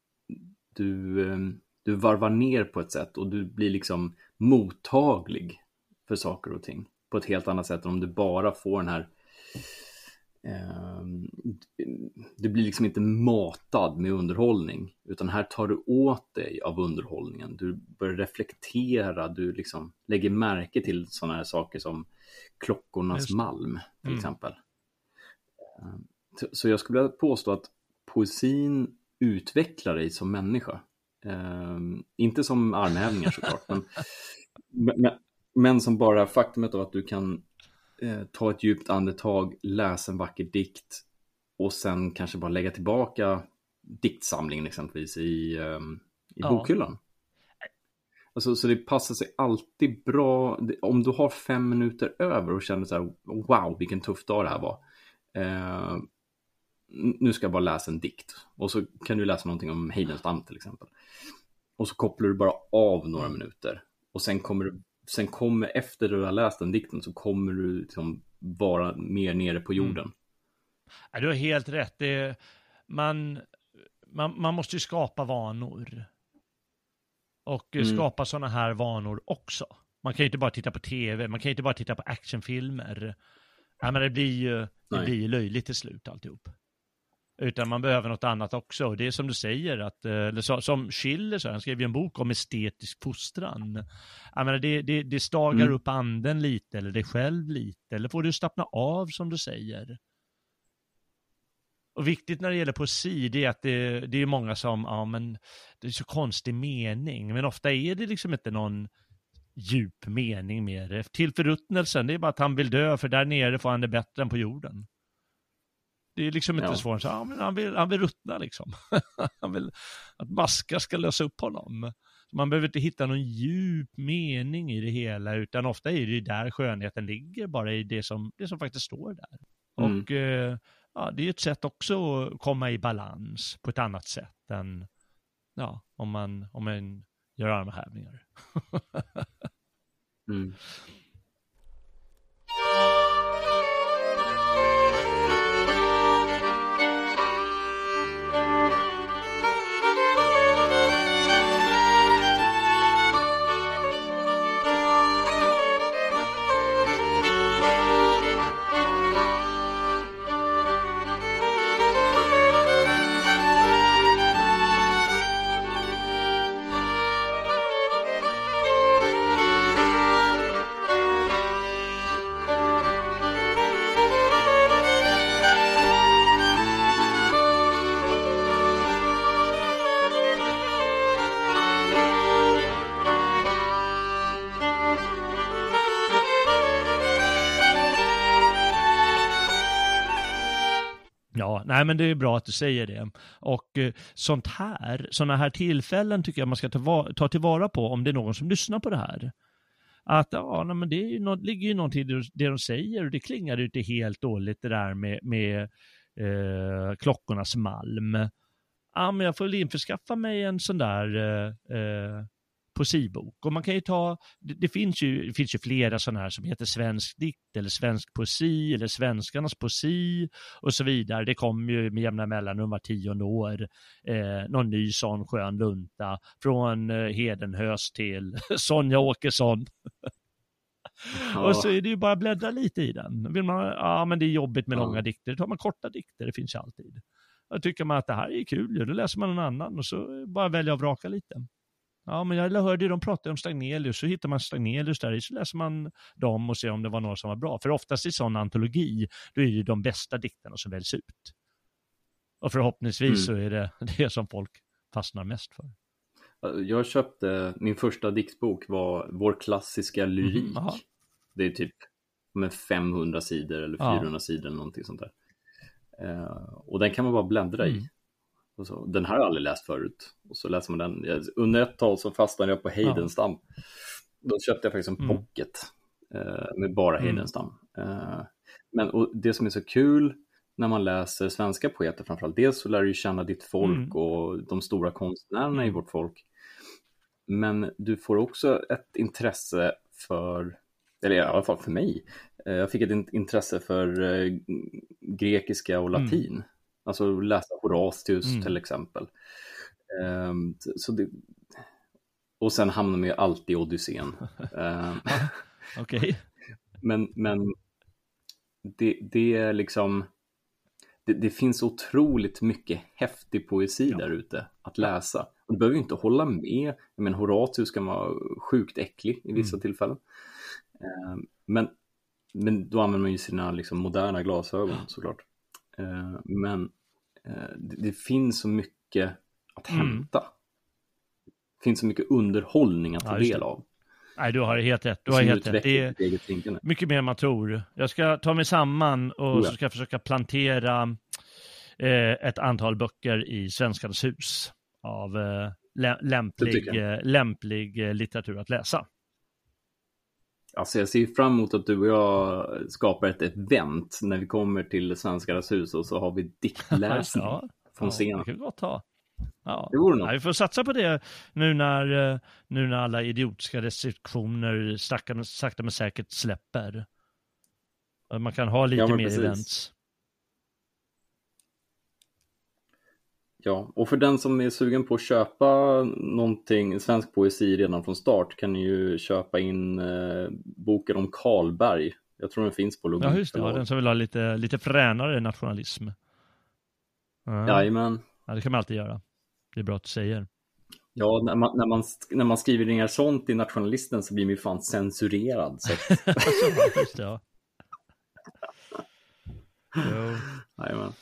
du, eh, du varvar ner på ett sätt och du blir liksom mottaglig för saker och ting på ett helt annat sätt än om du bara får den här Ehm, du blir liksom inte matad med underhållning utan här tar du åt dig av underhållningen. Du börjar reflektera, du liksom lägger märke till sådana här saker som klockornas Just. malm till mm. exempel. Ehm, så jag skulle vilja påstå att poesin utvecklar dig som människa. Ehm, inte som armhävningar såklart, men, men, men som bara faktumet av att du kan eh, ta ett djupt andetag, läsa en vacker dikt och sen kanske bara lägga tillbaka diktsamlingen exempelvis i, eh, i ja. bokhyllan. Alltså, så det passar sig alltid bra. Om du har fem minuter över och känner så här, wow, vilken tuff dag det här var. Eh, nu ska jag bara läsa en dikt. Och så kan du läsa någonting om Heidenstam till exempel. Och så kopplar du bara av några mm. minuter. Och sen kommer du sen kommer, efter du har läst den dikten så kommer du liksom vara mer nere på jorden. Mm. Ja, du har helt rätt. Det man, man, man måste ju skapa vanor. Och mm. skapa sådana här vanor också. Man kan ju inte bara titta på tv, man kan ju inte bara titta på actionfilmer. Ja, men det blir ju det blir löjligt till slut alltihop. Utan man behöver något annat också. Och det är som du säger, att, eh, eller som Schiller, så, han skrev ju en bok om estetisk fostran. Jag menar, det, det, det stagar mm. upp anden lite, eller dig själv lite, eller får du slappna av som du säger. Och viktigt när det gäller poesi, det är att det, det är många som, ja men, det är så konstig mening, men ofta är det liksom inte någon djup mening med det. Till förruttnelsen, det är bara att han vill dö, för där nere får han det bättre än på jorden. Det är liksom inte ja. svårt. Ja, men han, vill, han vill ruttna liksom. han vill att maskar ska lösa upp honom. Man behöver inte hitta någon djup mening i det hela, utan ofta är det ju där skönheten ligger, bara i det som, det som faktiskt står där. Mm. Och eh, ja, det är ett sätt också att komma i balans på ett annat sätt än ja, om, man, om man gör armhävningar. mm. Ja, nej men det är bra att du säger det. Och eh, sånt här, sådana här tillfällen tycker jag man ska ta, ta tillvara på om det är någon som lyssnar på det här. Att ja, nej, men det är ju något, ligger ju någonting i det de säger och det klingar ju inte helt dåligt det där med, med eh, klockornas malm. Ja, men jag får väl införskaffa mig en sån där eh, eh eh poesibok. Och man kan ju ta, det, det, finns, ju, det finns ju flera sådana här som heter svensk dikt eller svensk poesi eller svenskarnas poesi och så vidare. Det kommer ju med jämna mellanrum var tionde år eh, någon ny sån skön lunta från eh, Hedenhös till Sonja Åkesson. Ja. Och så är det ju bara att bläddra lite i den. Vill man, ja men det är jobbigt med ja. långa dikter, då tar man korta dikter, det finns ju alltid. Och tycker man att det här är kul, då läser man någon annan och så bara välja och vraka lite. Ja, men jag hörde de prata om Stagnelius, så hittar man Stagnelius där i, så läser man dem och ser om det var några som var bra. För oftast i sån antologi, då är det ju de bästa dikterna som väljs ut. Och förhoppningsvis mm. så är det det som folk fastnar mest för. Jag köpte, min första diktbok var Vår klassiska lyrik. Mm, det är typ med 500 sidor eller 400 ja. sidor eller någonting sånt där. Uh, och den kan man bara bläddra mm. i. Så, den här har jag aldrig läst förut. Och så läser man den. Under ett tag så fastnade jag på Heidenstam. Ja. Då köpte jag faktiskt en mm. pocket eh, med bara mm. Heidenstam. Eh, men och det som är så kul när man läser svenska poeter framförallt, dels så lär du känna ditt folk mm. och de stora konstnärerna i mm. vårt folk. Men du får också ett intresse för, eller i alla fall för mig, eh, jag fick ett intresse för grekiska och mm. latin. Alltså läsa Horatius mm. till exempel. Um, så det, och sen hamnar man ju alltid i Odysseen. um, Okej. Okay. Men, men det, det är liksom, det, det, finns otroligt mycket häftig poesi ja. där ute att läsa. Och du behöver ju inte hålla med. Menar, Horatius kan vara sjukt äcklig i vissa mm. tillfällen. Um, men, men då använder man ju sina liksom, moderna glasögon såklart. Uh, men Eh, det, finns så mycket att mm. hämta. Det finns så mycket underhållning att ta ja, del av. Nej, du har helt rätt. Du har helt rätt. Det är mycket mer än man tror. Jag ska ta mig samman och oh ja. så ska jag försöka plantera eh, ett antal böcker i Svenskarnas hus av eh, lämplig, eh, lämplig eh, litteratur att läsa. Alltså jag ser fram emot att du och jag skapar ett event när vi kommer till Svenskarnas hus och så har vi diktläsning ja, från scen. Ja, det kan vi ha. Ja. Det vore något. Ja, vi får satsa på det nu när, eh, nu när alla idiotiska restriktioner sakta, sakta men säkert släpper. Man kan ha lite ja, mer precis. events. Ja, och för den som är sugen på att köpa någonting, svensk poesi redan från start kan ni ju köpa in eh, boken om Karlberg. Jag tror den finns på Logik. Ja, just det. Ja, den som vill ha lite, lite fränare nationalism. Ja. Jajamän. Ja, det kan man alltid göra. Det är bra att du säger. Ja, när man, när man, när man skriver ner sånt i nationalisten så blir man ju fan censurerad. Så. just det, ja. jo. Jajamän.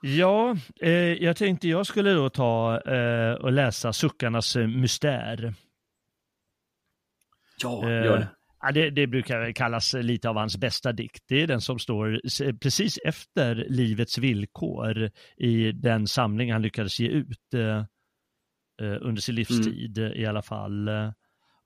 Ja, eh, jag tänkte jag skulle då ta eh, och läsa Suckarnas eh, mystär. Ja, gör det. Ja, det, det, brukar kallas lite av hans bästa dikt. Det är den som står precis efter Livets villkor i den samling han lyckades ge ut eh, under sin livstid mm. i alla fall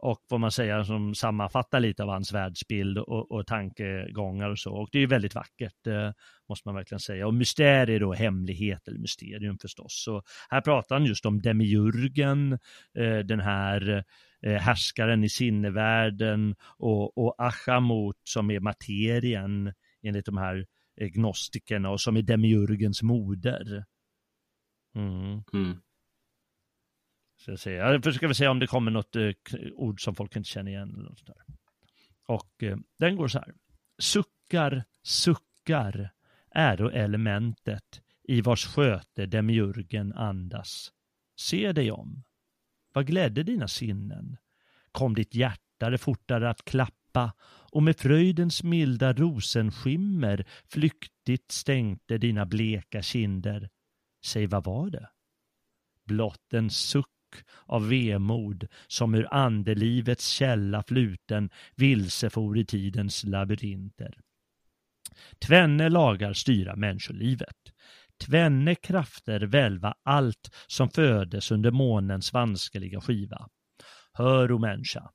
och vad man säger som sammanfattar lite av hans världsbild och, och tankegångar och så. Och det är väldigt vackert, eh, måste man verkligen säga. Och mysterier då hemlighet eller mysterium förstås. Så här pratar han just om demiurgen, eh, den här eh, härskaren i sinnevärlden och, och Achamot som är materien enligt de här eh, gnostikerna och som är demiurgens moder. Mm. Mm. Ska jag, säger, jag försöker se om det kommer något eh, ord som folk inte känner igen. Eller något där. Och eh, den går så här. Suckar, suckar, äro elementet i vars sköte demiurgen andas. Se dig om. Vad glädde dina sinnen? Kom ditt hjärta det fortare att klappa och med fröjdens milda rosenskimmer flyktigt stänkte dina bleka kinder. Säg, vad var det? Blott en suck av vemod som ur andelivets källa fluten vilsefor i tidens labyrinter. Tvenne lagar styra människolivet. tvenne krafter välva allt som födes under månens vanskeliga skiva. Hör, o människa,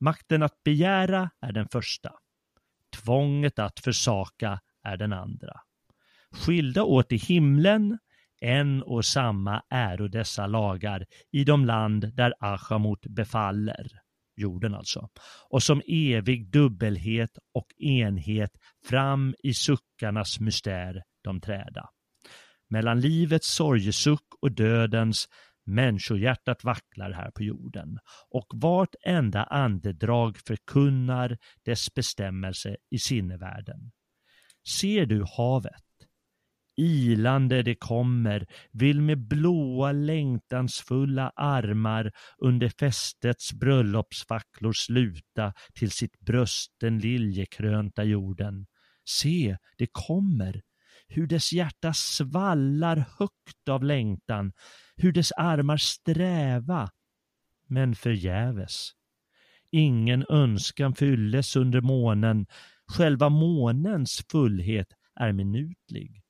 makten att begära är den första, tvånget att försaka är den andra. Skilda åt i himlen, en och samma äro dessa lagar i de land där Achamot befaller, jorden alltså, och som evig dubbelhet och enhet fram i suckarnas mystär de träda. Mellan livets sorgesuck och dödens människohjärtat vacklar här på jorden och vart enda andedrag förkunnar dess bestämmelse i sinnevärlden. Ser du havet? Ilande det kommer, vill med blåa längtansfulla armar under fästets bröllopsfacklor sluta till sitt bröst den liljekrönta jorden. Se, det kommer, hur dess hjärta svallar högt av längtan, hur dess armar sträva, men förgäves. Ingen önskan fylles under månen, själva månens fullhet är minutlig.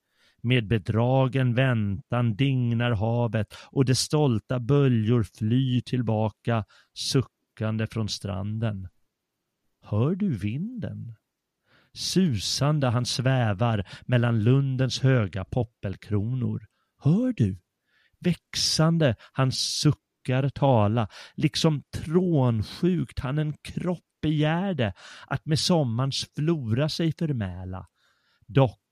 Med bedragen väntan dignar havet och de stolta böljor flyr tillbaka suckande från stranden. Hör du vinden? Susande han svävar mellan lundens höga poppelkronor. Hör du? Växande han suckar tala, liksom trånsjukt han en kropp begärde att med sommarns flora sig förmäla. Dock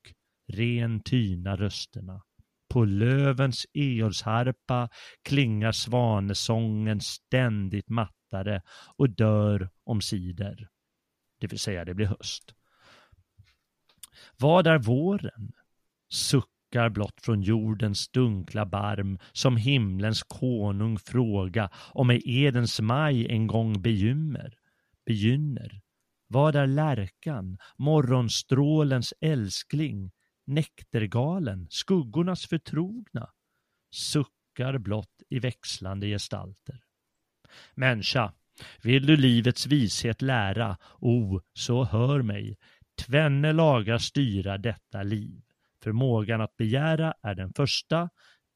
ren tyna rösterna. På lövens eolsharpa klingar svanesången ständigt mattare och dör omsider. Det vill säga, det blir höst. Vad är våren? Suckar blott från jordens dunkla barm som himlens konung fråga om är Edens maj en gång begymmer, begynner. Vad är lärkan, morgonstrålens älskling, Näktergalen, skuggornas förtrogna? Suckar blott i växlande gestalter. Människa, vill du livets vishet lära, o, så hör mig, Tvenne lagar styra detta liv. Förmågan att begära är den första,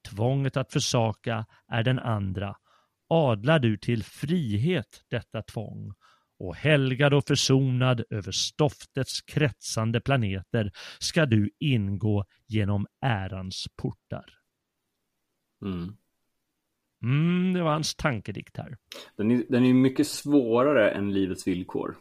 tvånget att försaka är den andra. Adlar du till frihet detta tvång och helgad och försonad över stoftets kretsande planeter ska du ingå genom ärans portar. Mm. Mm, det var hans tankedikt här. Den är, den är mycket svårare än livets villkor.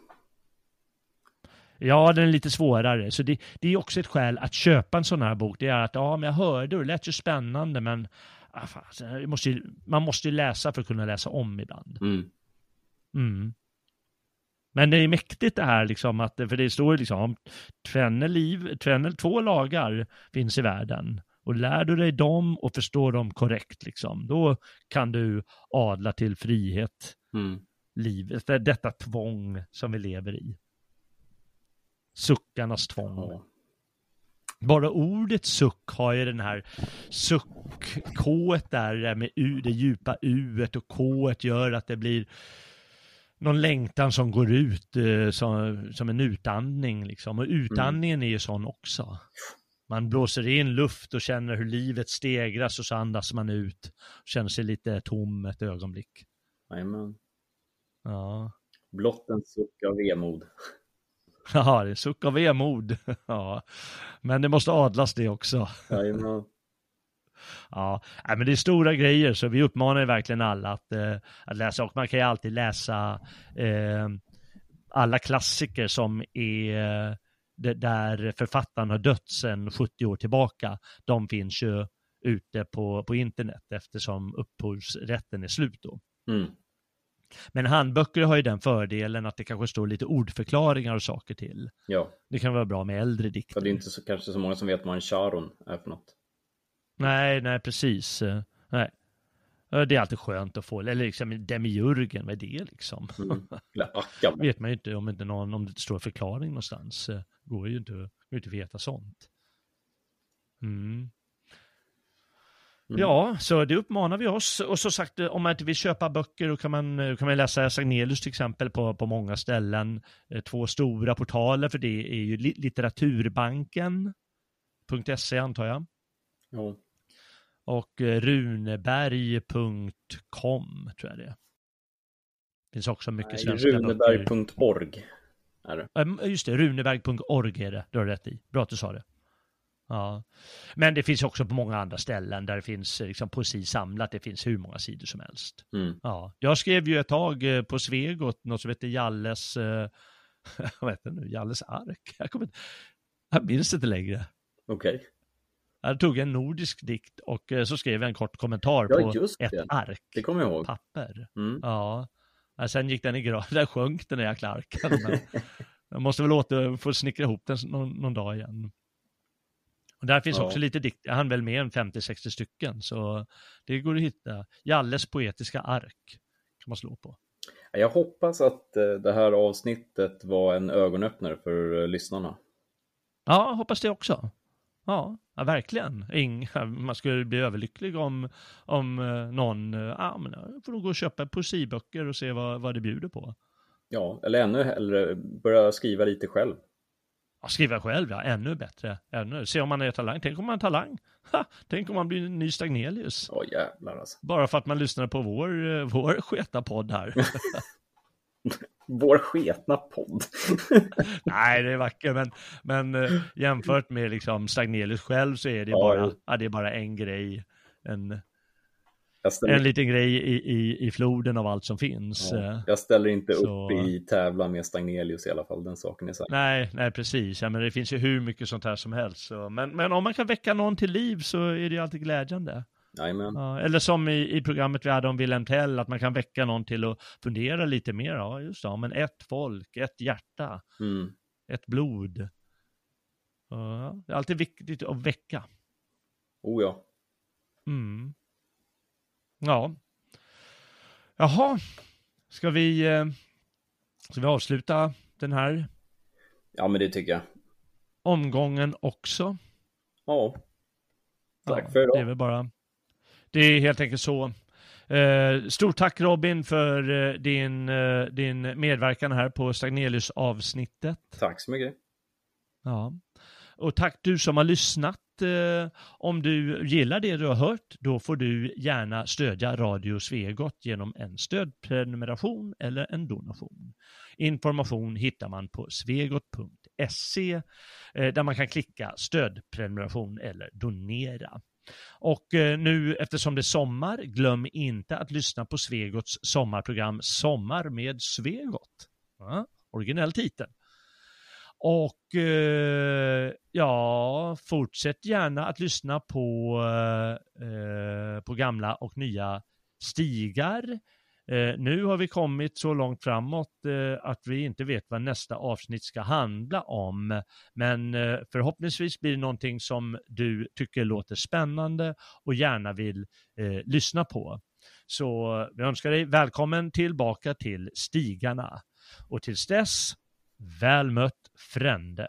Ja, den är lite svårare. Så det, det är också ett skäl att köpa en sån här bok. Det är att, ja, men jag hörde och det lät ju spännande, men ah, fan, måste ju, man måste ju läsa för att kunna läsa om ibland. Mm. Mm. Men det är mäktigt det här, liksom, att, för det står liksom om tvenne liv, tvenne, två lagar finns i världen. Och lär du dig dem och förstår dem korrekt, liksom, då kan du adla till frihet, Mm. livet, detta tvång som vi lever i. Suckarnas tvång. Ja. Bara ordet suck har ju den här suck, k där med u, det djupa u och k gör att det blir någon längtan som går ut eh, som, som en utandning liksom. Och utandningen är ju sån också. Man blåser in luft och känner hur livet stegras och så andas man ut. Känner sig lite tom ett ögonblick. Jajamän. Ja. Blott en suck av vemod. Ja, det är suck av vemod. Ja. Men det måste adlas det också. Jajamän. Ja, nej, men det är stora grejer så vi uppmanar ju verkligen alla att, eh, att läsa och man kan ju alltid läsa eh, alla klassiker som är eh, där författaren har dött sedan 70 år tillbaka. De finns ju ute på, på internet eftersom upphovsrätten är slut då. Mm. Men handböcker har ju den fördelen att det kanske står lite ordförklaringar och saker till. Ja, Det kan vara bra med äldre dikter. det är inte så, kanske så många som vet vad en charon är för något. Nej, nej precis. Nej. Det är alltid skönt att få, eller liksom demiurgen, vad är det liksom? Mm. Vet man ju inte om, inte någon, om det står förklaring någonstans. Eh, Går ju inte, går ju inte att veta sånt. Mm. Mm. Ja, så det uppmanar vi oss. Och så sagt, om man inte vill köpa böcker då kan man, eh, kan man läsa Sagnelius till exempel på, på många ställen. Eh, Två stora portaler för det är ju li- litteraturbanken.se antar jag. Ja. Och eh, runeberg.com tror jag det är. Finns också mycket Nej, svenska. Runeberg.org är det. Just det, runeberg.org är det. Du har rätt i. Bra att du sa det. Ja. Men det finns också på många andra ställen där det finns eh, liksom, poesi samlat. Det finns hur många sidor som helst. Mm. Ja. Jag skrev ju ett tag eh, på Svegot något som heter Jalles, vad heter det nu, Jalles ark. Jag, kommer, inte- jag minns inte längre. Okej. Jag tog en nordisk dikt och eh, så skrev jag en kort kommentar Ja, på just ett det. ark. Det kommer jag ihåg. Papper. Mm. Ja. Sen gick den i graven, där sjönk den där jäkla arken. Jag måste väl åter få snickra ihop den någon, någon dag igen. Och där finns Ja. också lite dikt, jag hann väl med en 50-60 stycken, så det går att hitta. Jalles poetiska ark kan man slå på. Jag hoppas att eh, det här avsnittet var en ögonöppnare för eh, lyssnarna. Ja, hoppas det också. Ja, ja verkligen. Ing, man skulle bli överlycklig om, om eh, någon, eh, ja men jag får nog gå och köpa poesiböcker och se vad, vad det bjuder på. Ja, eller ännu hellre börja skriva lite själv. Ja, skriva själv, ja. Ännu bättre. Ännu. Se om man är talang. Tänk om man är talang. Ha, tänk om man blir en ny Stagnelius. Ja, jävlar alltså. Bara för att man lyssnar på vår, eh, vår sketa podd här. Vår sketna podd. Nej, det är vackert, men, men eh, jämfört med liksom Stagnelius själv så är det Ja, bara, ja, det är bara en grej. En, en liten grej i, i, i floden av allt som finns. ja, Eh, jag ställer inte så- upp i tävlan med Stagnelius i alla fall, den saken är säker. Nej, nej precis. Ja, men det finns ju hur mycket sånt här som helst. Så. Men, men om man kan väcka någon till liv så är det ju alltid glädjande. Jajamän. Ja, eller som i, i programmet vi hade om Wilhelm Tell, att man kan väcka någon till att fundera lite mer. Ja, just det. Ja, men ett folk, ett hjärta, Mm. ett blod. Ja, det är alltid viktigt att väcka. Oh ja. Mm. Ja. Jaha, ska vi, eh, ska vi avsluta den här Ja, men det tycker jag. omgången också? Ja. Tack Ja, för idag. Det är väl bara... Det är helt enkelt så. Eh, stort tack Robin för eh, din, eh, din medverkan här på Stagnelius avsnittet. Tack så mycket. Ja. Och tack du som har lyssnat. Eh, om du gillar det du har hört, då får du gärna stödja Radio Svegot genom en stödprenumeration eller en donation. Information hittar man på svegot.se eh, där man kan klicka stödprenumeration eller donera. Och eh, nu eftersom det är sommar, glöm inte att lyssna på Svegots sommarprogram Sommar med Svegot. Ja, originell titel. Och eh, ja, fortsätt gärna att lyssna på, eh, eh på gamla och nya stigar. Eh, nu har vi kommit så långt framåt eh, att vi inte vet vad nästa avsnitt ska handla om. Men eh, förhoppningsvis blir det någonting som du tycker låter spännande och gärna vill eh, lyssna på. Så eh, vi önskar dig välkommen tillbaka till stigarna. Och tills dess, väl mött frände.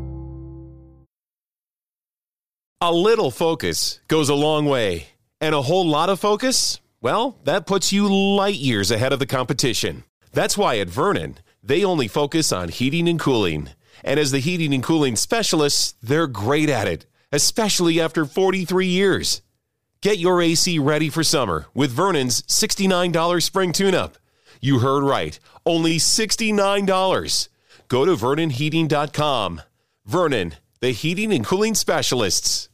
A little focus goes a long way, and a whole lot of focus, well, that puts you light years ahead of the competition. That's why at Vernon, they only focus on heating and cooling. And as the heating and cooling specialists, they're great at it, especially after 43 years. Get your AC ready for summer with Vernon's $69 spring tune up. You heard right, only $69. Go to VernonHeating.com. Vernon, the heating and cooling specialists.